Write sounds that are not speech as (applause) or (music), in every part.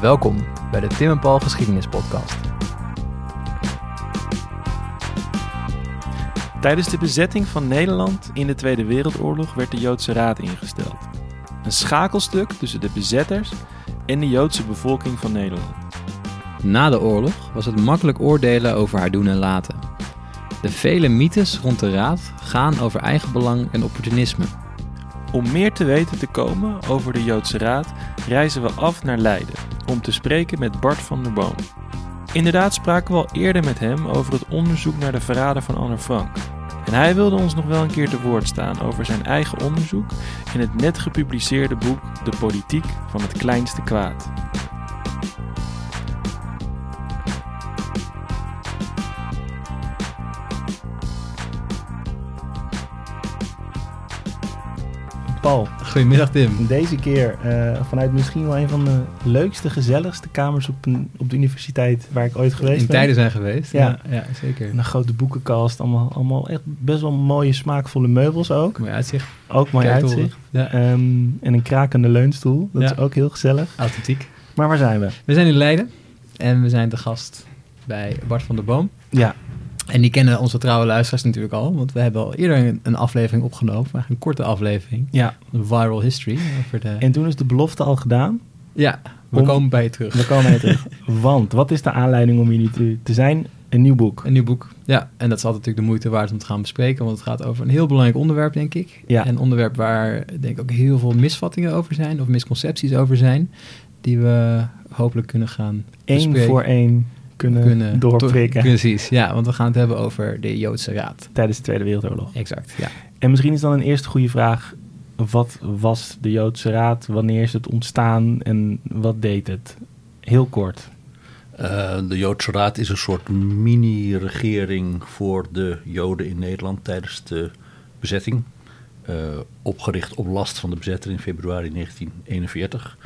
Welkom bij de Tim en Paul Geschiedenis Podcast. Tijdens de bezetting van Nederland in de Tweede Wereldoorlog werd de Joodse Raad ingesteld. Een schakelstuk tussen de bezetters en de Joodse bevolking van Nederland. Na de oorlog was het makkelijk oordelen over haar doen en laten. De vele mythes rond de Raad gaan over eigenbelang en opportunisme. Om meer te weten te komen over de Joodse Raad reizen we af naar Leiden om te spreken met Bart van der Boom. Inderdaad spraken we al eerder met hem over het onderzoek naar de verraden van Anne Frank. En hij wilde ons nog wel een keer te woord staan over zijn eigen onderzoek in het net gepubliceerde boek De Politiek van het Kleinste Kwaad. Goedemiddag Tim. deze keer eh, vanuit misschien wel een van de leukste, gezelligste kamers op, een, op de universiteit waar ik ooit geweest In ben. tijden zijn geweest. Ja. ja, zeker. Een grote boekenkast, allemaal, allemaal echt best wel mooie, smaakvolle meubels ook. Mooi uitzicht. Ook mooi uitzicht. Ja, Ehm, en een krakende leunstoel, dat Ja. is ook heel gezellig. authentiek. Maar waar zijn we? We zijn in Leiden en we zijn te gast bij Bart van der Boom. Ja, En die kennen onze trouwe luisteraars natuurlijk al, want we hebben al eerder een, een aflevering opgenomen, eigenlijk een korte aflevering, ja. een viral history. Over de... En toen is de belofte al gedaan. ja, we Om- komen bij je terug. We komen er terug. (laughs) Want, wat is de aanleiding om hier nu te, te zijn? Een nieuw boek. Een nieuw boek. Ja, en dat is altijd natuurlijk de moeite waard om te gaan bespreken, want het gaat over een heel belangrijk onderwerp, denk ik. Ja. Een onderwerp waar, denk ik, ook heel veel misvattingen over zijn, of misconcepties over zijn, die we hopelijk kunnen gaan Eén voor één kunnen, doorprikken Precies, ja, want we gaan het hebben over de Joodse Raad. tijdens de Tweede Wereldoorlog. Exact, ja. En misschien is dan een eerste goede vraag. Wat was de Joodse Raad? Wanneer is het ontstaan en wat deed het? Heel kort. Eh, de Joodse Raad is een soort mini-regering voor de Joden in Nederland tijdens de bezetting. Eh, opgericht op last van de bezetter in februari 1941.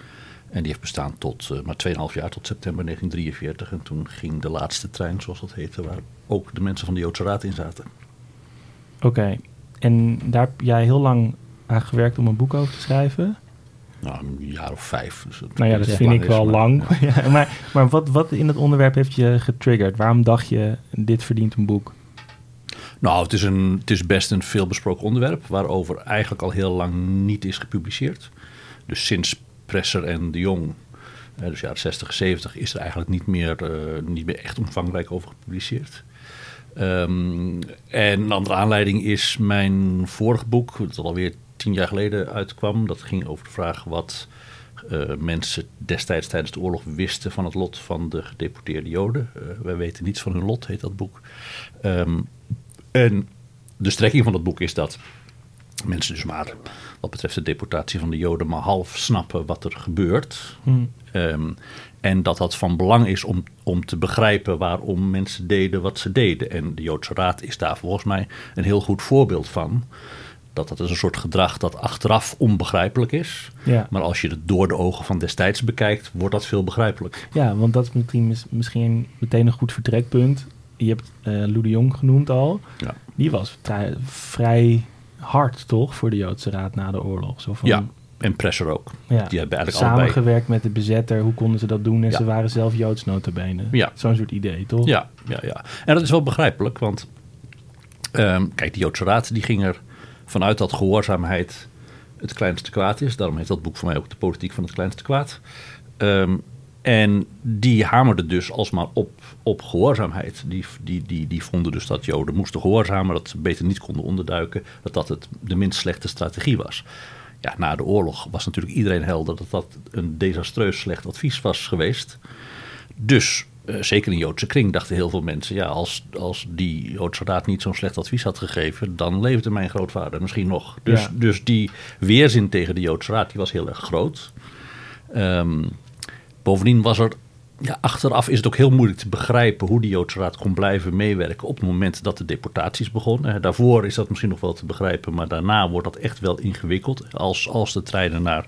En die heeft bestaan tot uh, maar 2,5 jaar, tot september 1943. En toen ging de laatste trein, zoals dat heette, waar ook de mensen van de Joodse Raad in zaten. Oké. En daar heb jij heel lang aan gewerkt om een boek over te schrijven? Nou, een jaar of vijf. Dus Nou ja, dat vind lang ik wel maar- lang. (laughs) ja. Ja, maar maar wat, wat in het onderwerp heeft je getriggerd? Waarom dacht je, dit verdient een boek? Nou, het is, een, het is best een veelbesproken onderwerp, waarover eigenlijk al heel lang niet is gepubliceerd. Dus sinds Presser en de Jong, eh, dus jaren 60, 70, is er eigenlijk niet meer, eh, niet meer echt omvangrijk over gepubliceerd. Ehm, en een andere aanleiding is mijn vorig boek, dat alweer tien jaar geleden uitkwam. Dat ging over de vraag wat eh, mensen destijds tijdens de oorlog wisten van het lot van de gedeporteerde Joden. Eh, wij weten niets van hun lot, heet dat boek. Ehm, en de strekking van dat boek is dat mensen dus maar, wat betreft de deportatie van de Joden, maar half snappen wat er gebeurt. Hm. Ehm, en dat dat van belang is om, om te begrijpen waarom mensen deden wat ze deden. En de Joodse Raad is daar volgens mij een heel goed voorbeeld van. Dat dat is een soort gedrag dat achteraf onbegrijpelijk is. Ja. Maar als je het door de ogen van destijds bekijkt, wordt dat veel begrijpelijk. ja, want dat is misschien, mis- misschien meteen een goed vertrekpunt. Je hebt eh Lou de Jong genoemd al. Ja. Die was vrij hard, toch, voor de Joodse Raad na de oorlog? Zo van, Ja, en Presser ook. ja. Die hebben eigenlijk allebei... Samengewerkt met de bezetter, hoe konden ze dat doen? En Ja. ze waren zelf Joods notabene. Ja. Zo'n soort idee, toch? Ja, ja, ja. En dat is wel begrijpelijk, want ehm, kijk, de Joodse Raad die ging er vanuit dat gehoorzaamheid het kleinste kwaad is. Daarom heet dat boek voor mij ook de politiek van het kleinste kwaad. Ehm, en die hamerde dus alsmaar op, op gehoorzaamheid. Die, die, die, die vonden dus dat Joden moesten gehoorzamen, dat ze beter niet konden onderduiken, dat dat het, de minst slechte strategie was. Ja, na de oorlog was natuurlijk iedereen helder dat dat een desastreus slecht advies was geweest. Dus, eh, zeker in Joodse kring, dachten heel veel mensen... ja, als, als die Joodse raad niet zo'n slecht advies had gegeven... dan leefde mijn grootvader misschien nog. Dus, Ja. dus die weerzin tegen de Joodse raad die was heel erg groot. Ehm, bovendien was er... Ja, achteraf is het ook heel moeilijk te begrijpen hoe die Joodse Raad kon blijven meewerken op het moment dat de deportaties begonnen. Daarvoor is dat misschien nog wel te begrijpen, maar daarna wordt dat echt wel ingewikkeld. Als, als de treinen naar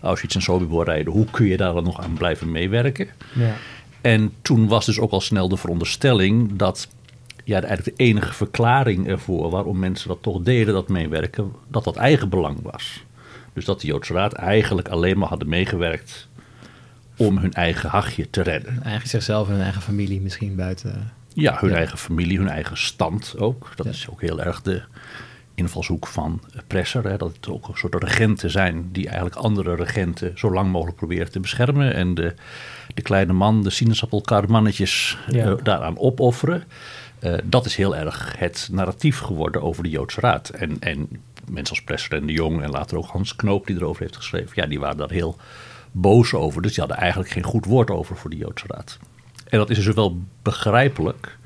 Auschwitz en Sobibor rijden, hoe kun je daar dan nog aan blijven meewerken? Ja. En toen was dus ook al snel de veronderstelling dat ja, eigenlijk de enige verklaring ervoor waarom mensen dat toch deden, dat meewerken, dat dat eigen belang was. Dus dat de Joodse Raad eigenlijk alleen maar hadden meegewerkt om hun eigen hachje te redden. Eigenlijk zichzelf en hun eigen familie misschien buiten. Ja, hun Ja. eigen familie, hun eigen stand ook. Dat Ja. is ook heel erg de invalshoek van Presser. Hè? Dat het ook een soort regenten zijn die eigenlijk andere regenten zo lang mogelijk proberen te beschermen. En de, de kleine man, de sinaasappelkarmannetjes Ja. eh, daaraan opofferen. Eh, dat is heel erg het narratief geworden over de Joodse Raad. En, en mensen als Presser en de Jong en later ook Hans Knoop die erover heeft geschreven. Ja, die waren daar heel boos over. Dus die hadden eigenlijk geen goed woord over voor de Joodse Raad. En dat is dus wel begrijpelijk.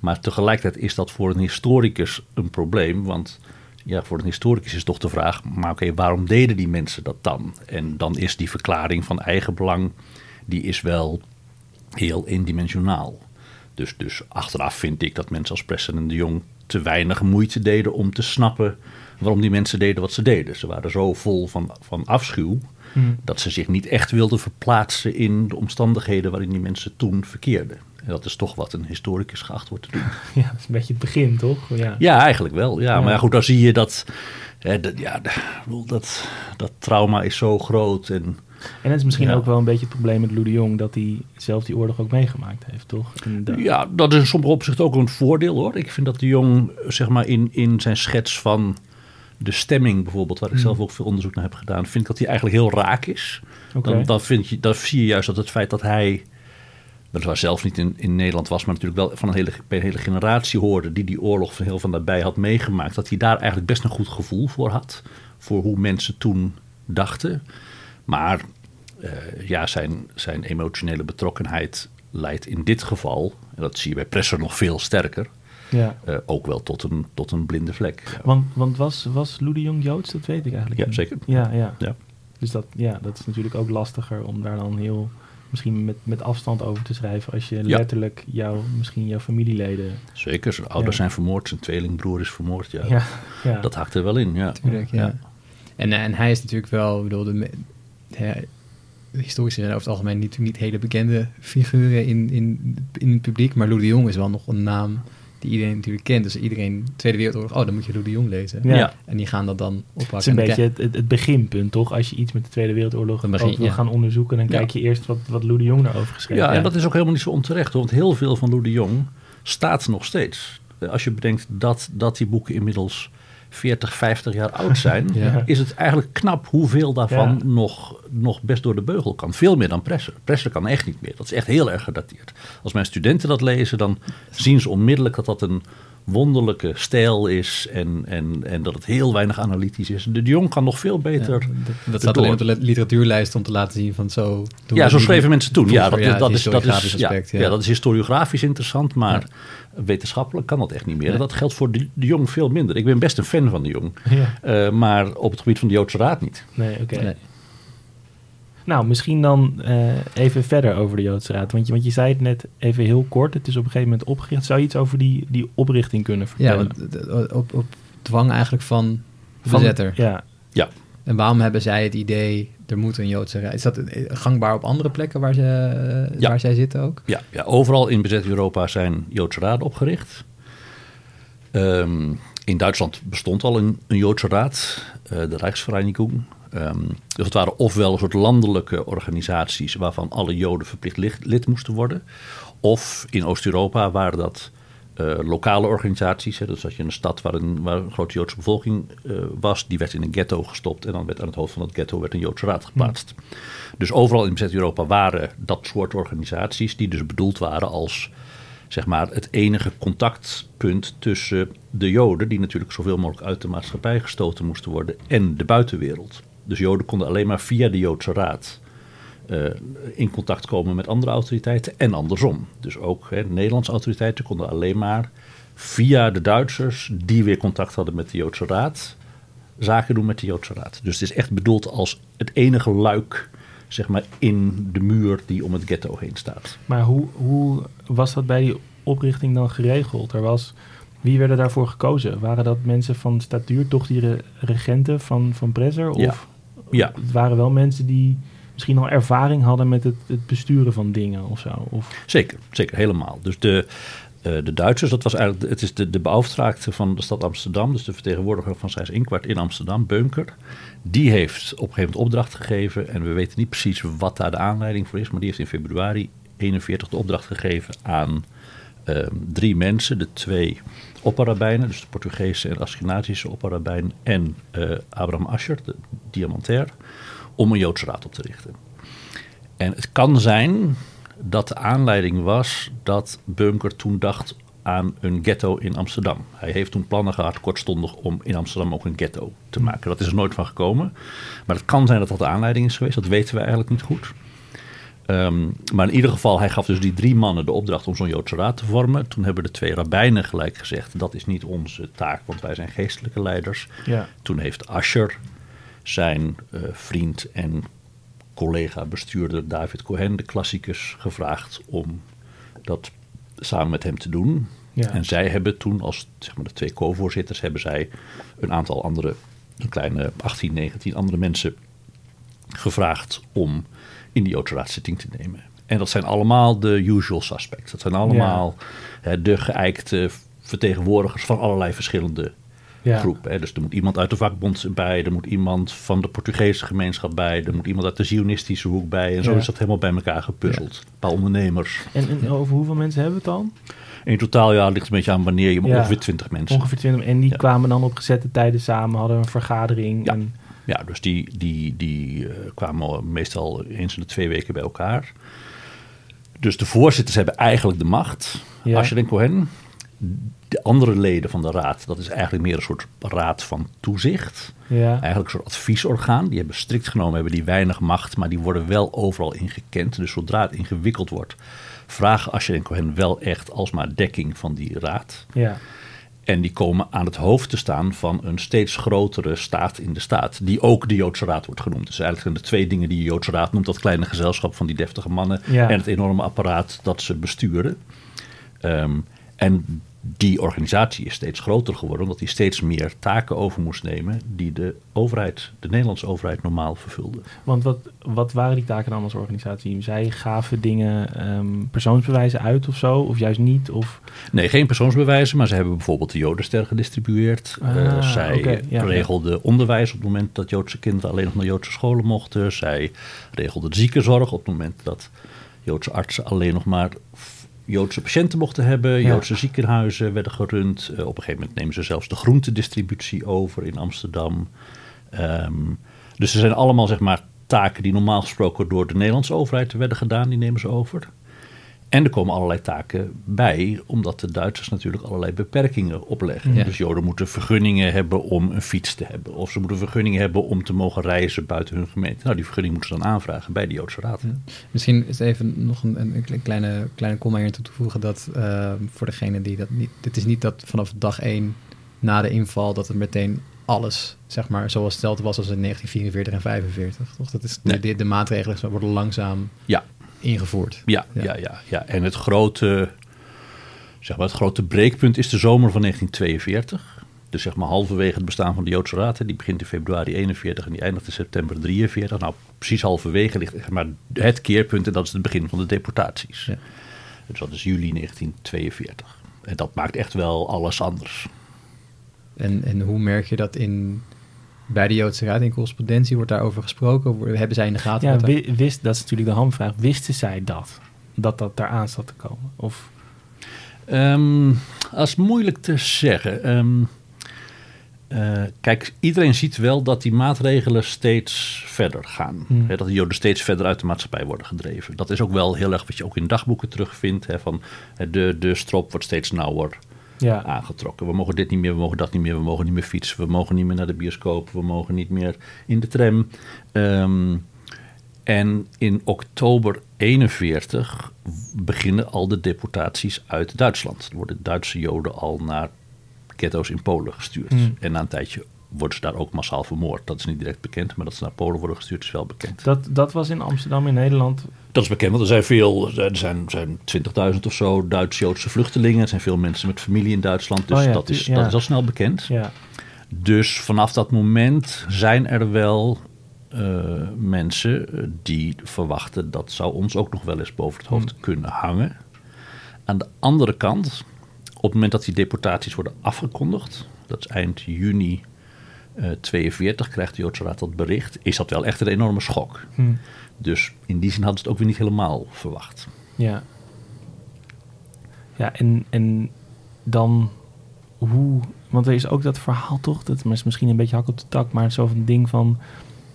Maar tegelijkertijd is dat voor een historicus een probleem. Want ja, voor een historicus is toch de vraag: maar oké, waarom deden die mensen dat dan? En dan is die verklaring van eigen belang, die is wel heel indimensionaal. Dus, dus achteraf vind ik dat mensen als Preston en de Jong te weinig moeite deden om te snappen waarom die mensen deden wat ze deden. Ze waren zo vol van, van afschuw dat ze zich niet echt wilden verplaatsen in de omstandigheden waarin die mensen toen verkeerden. En dat is toch wat een historicus geacht wordt te doen. (laughs) Ja, dat is een beetje het begin, toch? Ja. Ja, eigenlijk wel. Ja, Ja. maar ja, goed, dan zie je dat, hè, dat, ja, dat, dat trauma is zo groot. En, En het is misschien Ja. ook wel een beetje het probleem met Lou de Jong... dat hij zelf die oorlog ook meegemaakt heeft, toch? Ja, dat is in sommige opzichten ook een voordeel hoor. Ik vind dat de jong, zeg maar, in, in zijn schets van de stemming bijvoorbeeld, waar ik Hmm. zelf ook veel onderzoek naar heb gedaan, vind ik dat hij eigenlijk heel raak is. Dan, dan, vind je, dan zie je juist dat het feit dat hij, weliswaar zelf niet in, in Nederland was, maar natuurlijk wel van een hele, een hele generatie hoorde die die oorlog van heel van nabij had meegemaakt, dat hij daar eigenlijk best een goed gevoel voor had. Voor hoe mensen toen dachten. Maar eh, ja, zijn, zijn emotionele betrokkenheid leidt in dit geval, en dat zie je bij Presser nog veel sterker, ja. eh, ook wel tot een, tot een blinde vlek. Ja, Want, want was, was Lou de Jong Joods? Dat weet ik eigenlijk Ja, niet. zeker. Ja, ja. Ja. Dus dat, ja, dat is natuurlijk ook lastiger om daar dan heel... misschien met, met afstand over te schrijven... als je Ja. letterlijk jouw, misschien jouw familieleden... Zeker, zijn ouders Ja. zijn vermoord, zijn tweelingbroer is vermoord. Ja, Ja, ja. Dat hakt er wel in, ja. Tuurlijk, ja. En, en hij is natuurlijk wel, ik bedoel, de, de historici zijn over het algemeen niet, niet hele bekende figuren in, in, in het publiek. Maar Lou de Jong is wel nog een naam die iedereen natuurlijk kent. Dus iedereen, Tweede Wereldoorlog, oh, dan moet je Lou de Jong lezen. Ja. En die gaan dat dan oppakken. Het is een En beetje het, het, het beginpunt, toch? Als je iets met de Tweede Wereldoorlog begin- ook wil ja. gaan onderzoeken... dan Ja. kijk je eerst wat, wat Lou de Jong daarover geschreven Ja, en heeft. dat is ook helemaal niet zo onterecht, hoor, want heel veel van Lou de Jong staat nog steeds. Als je bedenkt dat, dat die boeken inmiddels 40, 50 jaar oud zijn, (laughs) Ja. is het eigenlijk knap hoeveel daarvan Ja. nog, nog best door de beugel kan. Veel meer dan Presser. Presser kan echt niet meer. Dat is echt heel erg gedateerd. Als mijn studenten dat lezen, dan zien ze onmiddellijk dat dat een wonderlijke stijl is en, en, en dat het heel weinig analytisch is. De, de Jong kan nog veel Ja, beter. dat, dat staat alleen op de li- literatuurlijst om te laten zien van zo... Ja, zo schreven mensen toen. Ja, dat, dat, is, dat, is, historiografisch ja, dat is historiografisch interessant, maar wetenschappelijk kan dat echt niet meer. Nee. Dat geldt voor de, de Jong veel minder. Ik ben best een fan van de Jong, eh, maar op het gebied van de Joodse Raad niet. nee, oké. Nee. Nou, misschien dan eh, even verder over de Joodse Raad. Want je, want je zei het net even heel kort. Het is op een gegeven moment opgericht. Zou je iets over die, die oprichting kunnen Ja, vertellen? want eh, op, op dwang eigenlijk van Van- bezetter. Ja, En waarom hebben zij het idee, er moet een Joodse raad... Is dat gangbaar op andere plekken waar, ze, Ja. waar zij zitten ook? Ja, ja, overal in bezet Europa zijn Joodse raden opgericht. Ehm, in Duitsland bestond al een, een Joodse raad, eh, de Rijksvereinigung. Ehm, dus het waren ofwel een soort landelijke organisaties waarvan alle Joden verplicht lid, moesten worden. Of in Oost-Europa waren dat eh, lokale organisaties. Hè, dus als je een stad waar een, waar een grote Joodse bevolking eh, was, die werd in een ghetto gestopt. En dan werd aan het hoofd van dat ghetto werd een Joodse raad geplaatst. Dus overal in bezet Europa waren dat soort organisaties die dus bedoeld waren als zeg maar, het enige contactpunt tussen de Joden, die natuurlijk zoveel mogelijk uit de maatschappij gestoten moesten worden, en de buitenwereld. Dus Joden konden alleen maar via de Joodse Raad eh, in contact komen met andere autoriteiten en andersom. Dus ook hè, Nederlandse autoriteiten konden alleen maar via de Duitsers, die weer contact hadden met de Joodse Raad, zaken doen met de Joodse Raad. Dus het is echt bedoeld als het enige luik zeg maar, in de muur die om het ghetto heen staat. maar hoe, hoe was dat bij die oprichting dan geregeld? Er was, wie werden daarvoor gekozen? Waren dat mensen van statuur, toch die re- regenten van, van Bresser? Of Ja. Ja, het waren wel mensen die misschien al ervaring hadden met het, het besturen van dingen of zo? Of, Zeker, zeker, helemaal. Dus de, Eh, de Duitsers, dat was eigenlijk, het is de, de van de stad Amsterdam, dus de vertegenwoordiger van Sijs Inkwart in Amsterdam, Beunker. Die heeft op een gegeven moment opdracht gegeven, en we weten niet precies wat daar de aanleiding voor is, maar die heeft in februari 41 de opdracht gegeven aan ehm, drie mensen, de twee opperrabijnen, dus de Portugese en Askenazische opperrabijn en eh, Abraham Ascher, de diamantair, om een Joodse raad op te richten. En het kan zijn dat de aanleiding was dat Bunker toen dacht aan een ghetto in Amsterdam. Hij heeft toen plannen gehad, kortstondig, om in Amsterdam ook een ghetto te maken. Dat is er nooit van gekomen. Maar het kan zijn dat dat de aanleiding is geweest. Dat weten we eigenlijk niet goed. Ehm, maar in ieder geval, hij gaf dus die drie mannen de opdracht om zo'n Joodse raad te vormen. Toen hebben de twee rabbijnen gelijk gezegd: dat is niet onze taak, want wij zijn geestelijke leiders. Ja. Toen heeft Asher zijn eh, vriend en collega bestuurder David Cohen, de klassicus, gevraagd om dat samen met hem te doen. Ja. En zij hebben toen, als zeg maar, de twee co-voorzitters, hebben zij een aantal andere, een kleine 18, 19 andere mensen gevraagd om in die Joodse raadszitting te nemen. En dat zijn allemaal de usual suspects. Dat zijn allemaal hè, de geëikte vertegenwoordigers van allerlei verschillende Ja. groepen. Hè. Dus er moet iemand uit de vakbond bij, er moet iemand van de Portugese gemeenschap bij, er moet iemand uit de Zionistische hoek bij. En zo Ja. is dat helemaal bij elkaar gepuzzeld. Een paar ondernemers. En, en over hoeveel mensen hebben we het dan? In totaal ja, ligt een beetje aan wanneer je, ongeveer 20 mensen. Ongeveer 20. En die kwamen dan op gezette tijden samen, hadden een vergadering. En, Ja, dus die, die, die eh, kwamen meestal eens in de twee weken bij elkaar. Dus de voorzitters hebben eigenlijk de macht. Ja. Asher en Cohen. De andere leden van de raad, dat is eigenlijk meer een soort raad van toezicht. ja. Eigenlijk een soort adviesorgaan. Die hebben strikt genomen hebben die weinig macht, maar die worden wel overal ingekend. Dus zodra het ingewikkeld wordt, vragen Asher en Cohen wel echt alsmaar dekking van die raad. ja. En die komen aan het hoofd te staan van een steeds grotere staat in de staat. Die ook de Joodse Raad wordt genoemd. Dus eigenlijk zijn de twee dingen die de Joodse Raad noemt. Dat kleine gezelschap van die deftige mannen. Ja. En het enorme apparaat dat ze besturen. Ehm, en die organisatie is steeds groter geworden. Omdat die steeds meer taken over moest nemen. Die de overheid, de Nederlandse overheid normaal vervulde. Want wat, wat waren die taken dan als organisatie? Zij gaven dingen, ehm, persoonsbewijzen uit of zo? Of juist niet? Of, Nee, geen persoonsbewijzen, maar ze hebben bijvoorbeeld de Jodenster gedistribueerd. Ah, Eh, zij ja, regelden onderwijs op het moment dat Joodse kinderen alleen nog naar Joodse scholen mochten. Zij regelden ziekenzorg op het moment dat Joodse artsen alleen nog maar Joodse patiënten mochten hebben. Ja. Joodse ziekenhuizen werden gerund. Eh, op een gegeven moment nemen ze zelfs de groentedistributie over in Amsterdam. Ehm, dus er zijn allemaal zeg maar, taken die normaal gesproken door de Nederlandse overheid werden gedaan, die nemen ze over. En er komen allerlei taken bij, omdat de Duitsers natuurlijk allerlei beperkingen opleggen. Ja. Dus Joden moeten vergunningen hebben om een fiets te hebben. Of ze moeten vergunningen hebben om te mogen reizen buiten hun gemeente. Nou, die vergunning moeten ze dan aanvragen bij de Joodse Raad. Misschien is even nog een, een, kleine, kleine komma hier toe te voegen dat eh, voor degene die dat niet... Dit is niet dat vanaf dag één na de inval dat het meteen alles, zeg maar, zoals hetzelfde was als in 1944 en 45. Toch? Dat is Nee. de, de maatregelen worden langzaam Ja, ingevoerd. ja, Ja. ja, ja. ja, En het grote, zeg maar, het grote breekpunt is de zomer van 1942. Dus zeg maar halverwege het bestaan van de Joodse Raad. Die begint in februari 41 en die eindigt in september 43. Nou, precies halverwege ligt zeg maar, het keerpunt en dat is het begin van de deportaties. Ja. Dus dat is juli 1942. En dat maakt echt wel alles anders. En, en hoe merk je dat in, bij de Joodse Raad in correspondentie? Wordt daarover gesproken? Hebben zij in de gaten? ja, daar- wist, dat is natuurlijk de hamvraag. Wisten zij dat? Dat dat eraan zat te komen? Of, Ehm, dat is moeilijk te zeggen. Ehm, eh, kijk, iedereen ziet wel dat die maatregelen steeds verder gaan. Hmm. Hè, dat de Joden steeds verder uit de maatschappij worden gedreven. Dat is ook wel heel erg wat je ook in dagboeken terugvindt. Hè, van de, de strop wordt steeds nauwer ja, aangetrokken. We mogen dit niet meer, we mogen dat niet meer, we mogen niet meer fietsen, we mogen niet meer naar de bioscoop, we mogen niet meer in de tram. Ehm, en in oktober 41 beginnen al de deportaties uit Duitsland. Er worden Duitse Joden al naar ghetto's in Polen gestuurd. Hmm. En na een tijdje worden ze daar ook massaal vermoord. Dat is niet direct bekend, maar dat ze naar Polen worden gestuurd is wel bekend. dat, dat was in Amsterdam, in Nederland. Dat is bekend, want er zijn veel, er zijn, zijn 20.000 of zo Duits-Joodse vluchtelingen. Er zijn veel mensen met familie in Duitsland, dus Oh ja, dat, is, ja. dat is al snel bekend. Ja, Dus vanaf dat moment zijn er wel eh, mensen eh, die verwachten dat zou ons ook nog wel eens boven het hoofd Hmm. kunnen hangen. Aan de andere kant op het moment dat die deportaties worden afgekondigd, dat is eind juni 42, krijgt de Joodse Raad dat bericht, is dat wel echt een enorme schok. Hm. Dus in die zin hadden ze het ook weer niet helemaal verwacht. Ja. Ja, en, en dan hoe... Want er is ook dat verhaal toch, dat is misschien een beetje hak op de tak, maar zo'n ding van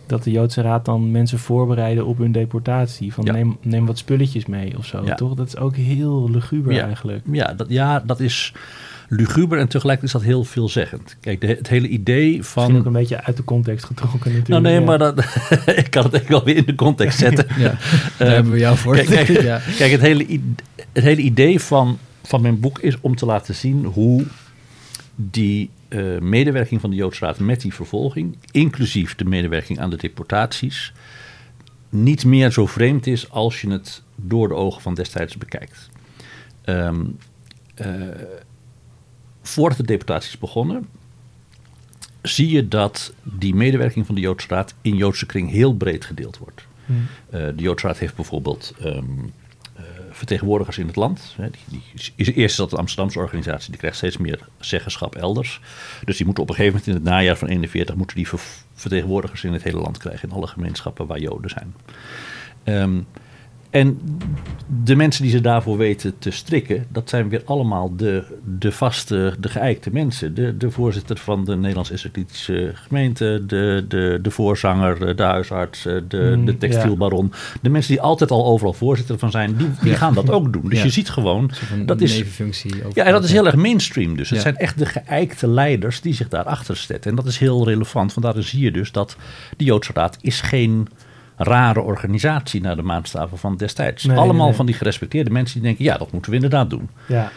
dat de Joodse Raad dan mensen voorbereiden op hun deportatie. Van Ja. neem, neem wat spulletjes mee of zo, Ja. toch? Dat is ook heel luguber Ja. eigenlijk. Ja dat, ja, dat is luguber en tegelijk is dat heel veelzeggend. Kijk, de, het hele idee van... Misschien ook een beetje uit de context getrokken natuurlijk. Nou nee, ja. maar dat, (laughs) ik kan het echt wel weer in de context (laughs) zetten. Ja, daar hebben we jou voor. Kijk, kijk, (laughs) ja. kijk het, hele, het hele idee van, van mijn boek is om te laten zien hoe die eh, medewerking van de Joodse Raad met die vervolging, inclusief de medewerking aan de deportaties, niet meer zo vreemd is als je het door de ogen van destijds bekijkt. Ehm, eh, voordat de deportaties begonnen, zie je dat die medewerking van de Joodse Raad in Joodse kring heel breed gedeeld wordt. Hm. Eh, de Joodse Raad heeft bijvoorbeeld ehm, eh, vertegenwoordigers in het land. Hè, die, die is, eerst is dat de Amsterdamse organisatie, die krijgt steeds meer zeggenschap elders. Dus die moeten op een gegeven moment in het najaar van 41 moeten die ver- vertegenwoordigers in het hele land krijgen, in alle gemeenschappen waar Joden zijn. Ehm, en de mensen die ze daarvoor weten te strikken, dat zijn weer allemaal de, de vaste, de geëikte mensen. De, de voorzitter van de Nederlands-Esthetitische gemeente, de, de, de voorzanger, de huisarts, eh, de, Mm, de textielbaron. De mensen die altijd al overal voorzitter van zijn, die, die Ja. gaan dat ook doen. Dus Ja. je ziet gewoon, dat is, ja, en dat is heel erg mainstream dus. Het zijn echt de geëikte leiders die zich daarachter zetten. En dat is heel relevant, want daarin zie je dus dat de Joodse Raad is geen rare organisatie naar de maatstaven van destijds. Nee, Allemaal nee, nee. van die gerespecteerde mensen die denken, ja, dat moeten we inderdaad doen. Ja,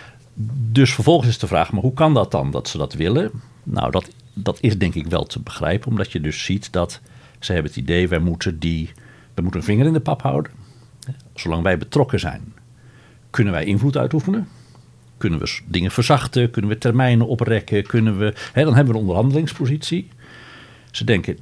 Dus vervolgens is de vraag, maar hoe kan dat dan dat ze dat willen? Nou, dat, dat is denk ik wel te begrijpen, omdat je dus ziet dat ze hebben het idee, wij moeten, die, wij moeten een vinger in de pap houden. Zolang wij betrokken zijn, kunnen wij invloed uitoefenen. Kunnen we dingen verzachten, kunnen we termijnen oprekken, kunnen we, hè, dan hebben we een onderhandelingspositie. Ze denken,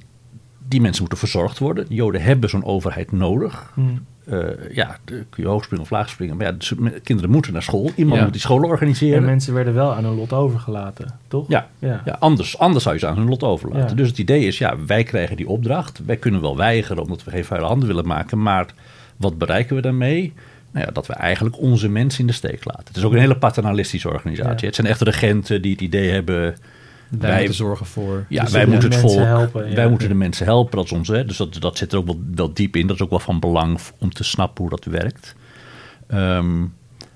die mensen moeten verzorgd worden. De Joden hebben zo'n overheid nodig. Hm. Eh, ja, de, kun je hoog springen of laag springen. Maar ja, kinderen moeten naar school. Iemand Ja. moet die scholen organiseren. en mensen werden wel aan hun lot overgelaten, toch? Ja, Ja. ja. anders, anders zou je ze aan hun lot overlaten. Ja. Dus het idee is, ja, wij krijgen die opdracht. Wij kunnen wel weigeren omdat we geen vuile handen willen maken. Maar wat bereiken we daarmee? Nou ja, dat we eigenlijk onze mensen in de steek laten. Het is ook een hele paternalistische organisatie. Het zijn echt regenten die het idee hebben... Wij, wij- moeten zorgen voor... Ja, Dus wij de moeten het mensen volk, helpen, ja. wij moeten de mensen helpen. Dat is hè, dus dat, dat zit er ook wel, wel diep in. Dat is ook wel van belang om te snappen hoe dat werkt. Ehm,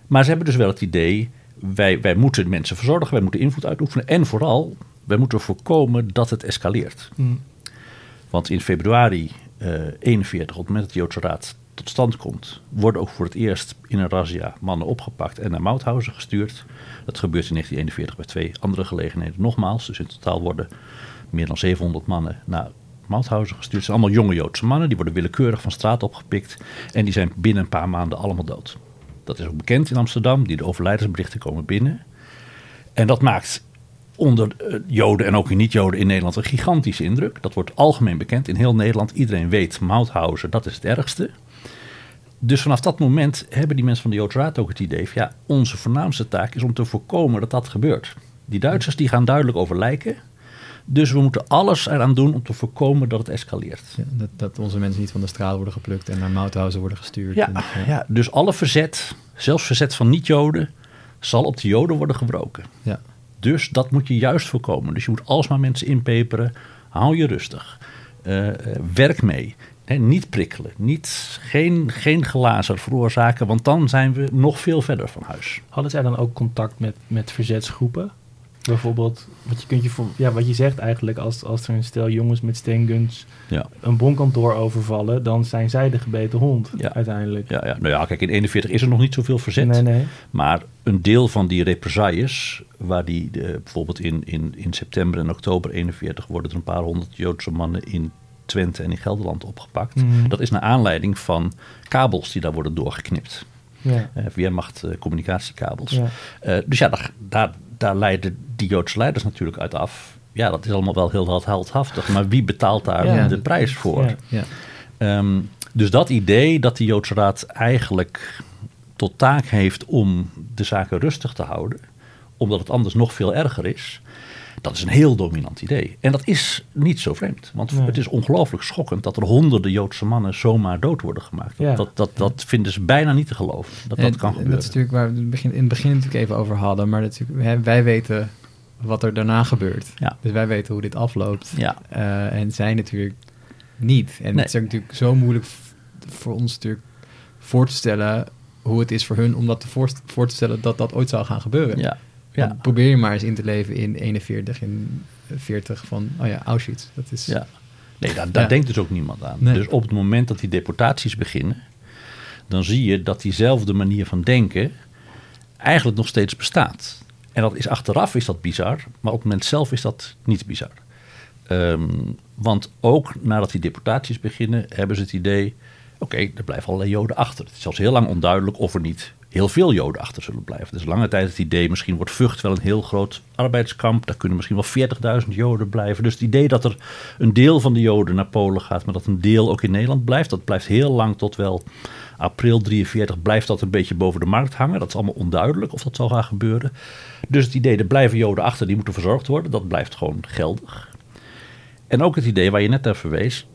maar ze hebben dus wel het idee, wij, wij moeten mensen verzorgen, wij moeten invloed uitoefenen. En vooral, wij moeten voorkomen dat het escaleert. Hm. Want in februari eh 41, op het moment dat de Joodse Raad tot stand komt, worden ook voor het eerst in een razzia mannen opgepakt en naar Mauthausen gestuurd. Dat gebeurt in 1941 bij twee andere gelegenheden nogmaals. Dus in totaal worden meer dan 700 mannen naar Mauthausen gestuurd. Het zijn allemaal jonge Joodse mannen, die worden willekeurig van straat opgepikt en die zijn binnen een paar maanden allemaal dood. Dat is ook bekend in Amsterdam, die de overlijdensberichten komen binnen. En dat maakt onder eh, Joden en ook in niet-Joden in Nederland een gigantische indruk. Dat wordt algemeen bekend in heel Nederland. Iedereen weet, Mauthausen, dat is het ergste. Dus vanaf dat moment hebben die mensen van de Joodse Raad ook het idee van... ja, onze voornaamste taak is om te voorkomen dat dat gebeurt. Die Duitsers die gaan duidelijk over lijken. Dus we moeten alles eraan doen om te voorkomen dat het escaleert. Ja, dat, dat onze mensen niet van de straat worden geplukt en naar Mauthausen worden gestuurd. Ja, En, ja, dus alle verzet, zelfs verzet van niet-Joden... zal op de Joden worden gebroken. ja. Dus dat moet je juist voorkomen. Dus je moet alsmaar mensen inpeperen. Hou je rustig. Eh, eh, werk mee. Niet prikkelen. Niet, geen, geen glazer veroorzaken. Want dan zijn we nog veel verder van huis. Hadden zij dan ook contact met, met verzetsgroepen? Bijvoorbeeld, wat je, kunt je voor, ja, wat je zegt eigenlijk, als, als er een stel jongens met steenguns Ja. een bonkantoor overvallen, dan zijn zij de gebeten hond Ja. uiteindelijk. Ja, ja. Nou ja, kijk, in 41 is er nog niet zoveel verzet. Nee, nee. Maar een deel van die represailles, waar die eh, bijvoorbeeld in, in, in september en oktober 41 worden er een paar honderd Joodse mannen in Twente en in Gelderland opgepakt. Mhm. Dat is naar aanleiding van kabels die daar worden doorgeknipt. Ja. eh, via machtcommunicatiekabels. Ja. Eh, dus ja, daar, daar, daar leiden die Joodse leiders natuurlijk uit af. Ja, dat is allemaal wel heel heldhaftig. Maar wie betaalt daar Ja, de prijs voor? Ja. Ja. Ehm, dus dat idee dat de Joodse Raad eigenlijk tot taak heeft om de zaken rustig te houden, omdat het anders nog veel erger is. Dat is een heel dominant idee. En dat is niet zo vreemd. Want Nee. het is ongelooflijk schokkend dat er honderden Joodse mannen zomaar dood worden gemaakt. Ja. Dat, dat, dat vinden ze bijna niet te geloven. Dat dat kan Dat gebeuren. is natuurlijk waar we het begin, in het begin natuurlijk even over hadden. Maar natuurlijk, wij weten wat er daarna gebeurt. Ja. Dus wij weten hoe dit afloopt. Ja. Eh, en zij natuurlijk niet. En Nee. het is natuurlijk zo moeilijk voor ons natuurlijk voor te stellen hoe het is voor hun om dat te voor, voor te stellen dat dat ooit zou gaan gebeuren. Ja. Ja. Probeer je maar eens in te leven in 41, in 40 van, oh ja, Auschwitz. Dat is, Ja. Nee, daar, daar Ja. denkt dus ook niemand aan. Nee. Dus op het moment dat die deportaties beginnen, dan zie je dat diezelfde manier van denken eigenlijk nog steeds bestaat. En dat is achteraf is dat bizar, maar op het moment zelf is dat niet bizar. Ehm, want ook nadat die deportaties beginnen, hebben ze het idee: oké, er blijven allerlei Joden achter. Het is zelfs heel lang onduidelijk of er niet heel veel Joden achter zullen blijven. Dus lange tijd het idee: misschien wordt Vught wel een heel groot arbeidskamp. Daar kunnen misschien wel 40.000 Joden blijven. Dus het idee dat er een deel van de Joden naar Polen gaat, maar dat een deel ook in Nederland blijft, dat blijft heel lang tot wel april 43 blijft dat een beetje boven de markt hangen. Dat is allemaal onduidelijk of dat zal gaan gebeuren. Dus het idee, er blijven Joden achter, die moeten verzorgd worden, dat blijft gewoon geldig. En ook het idee waar je net naar verwees,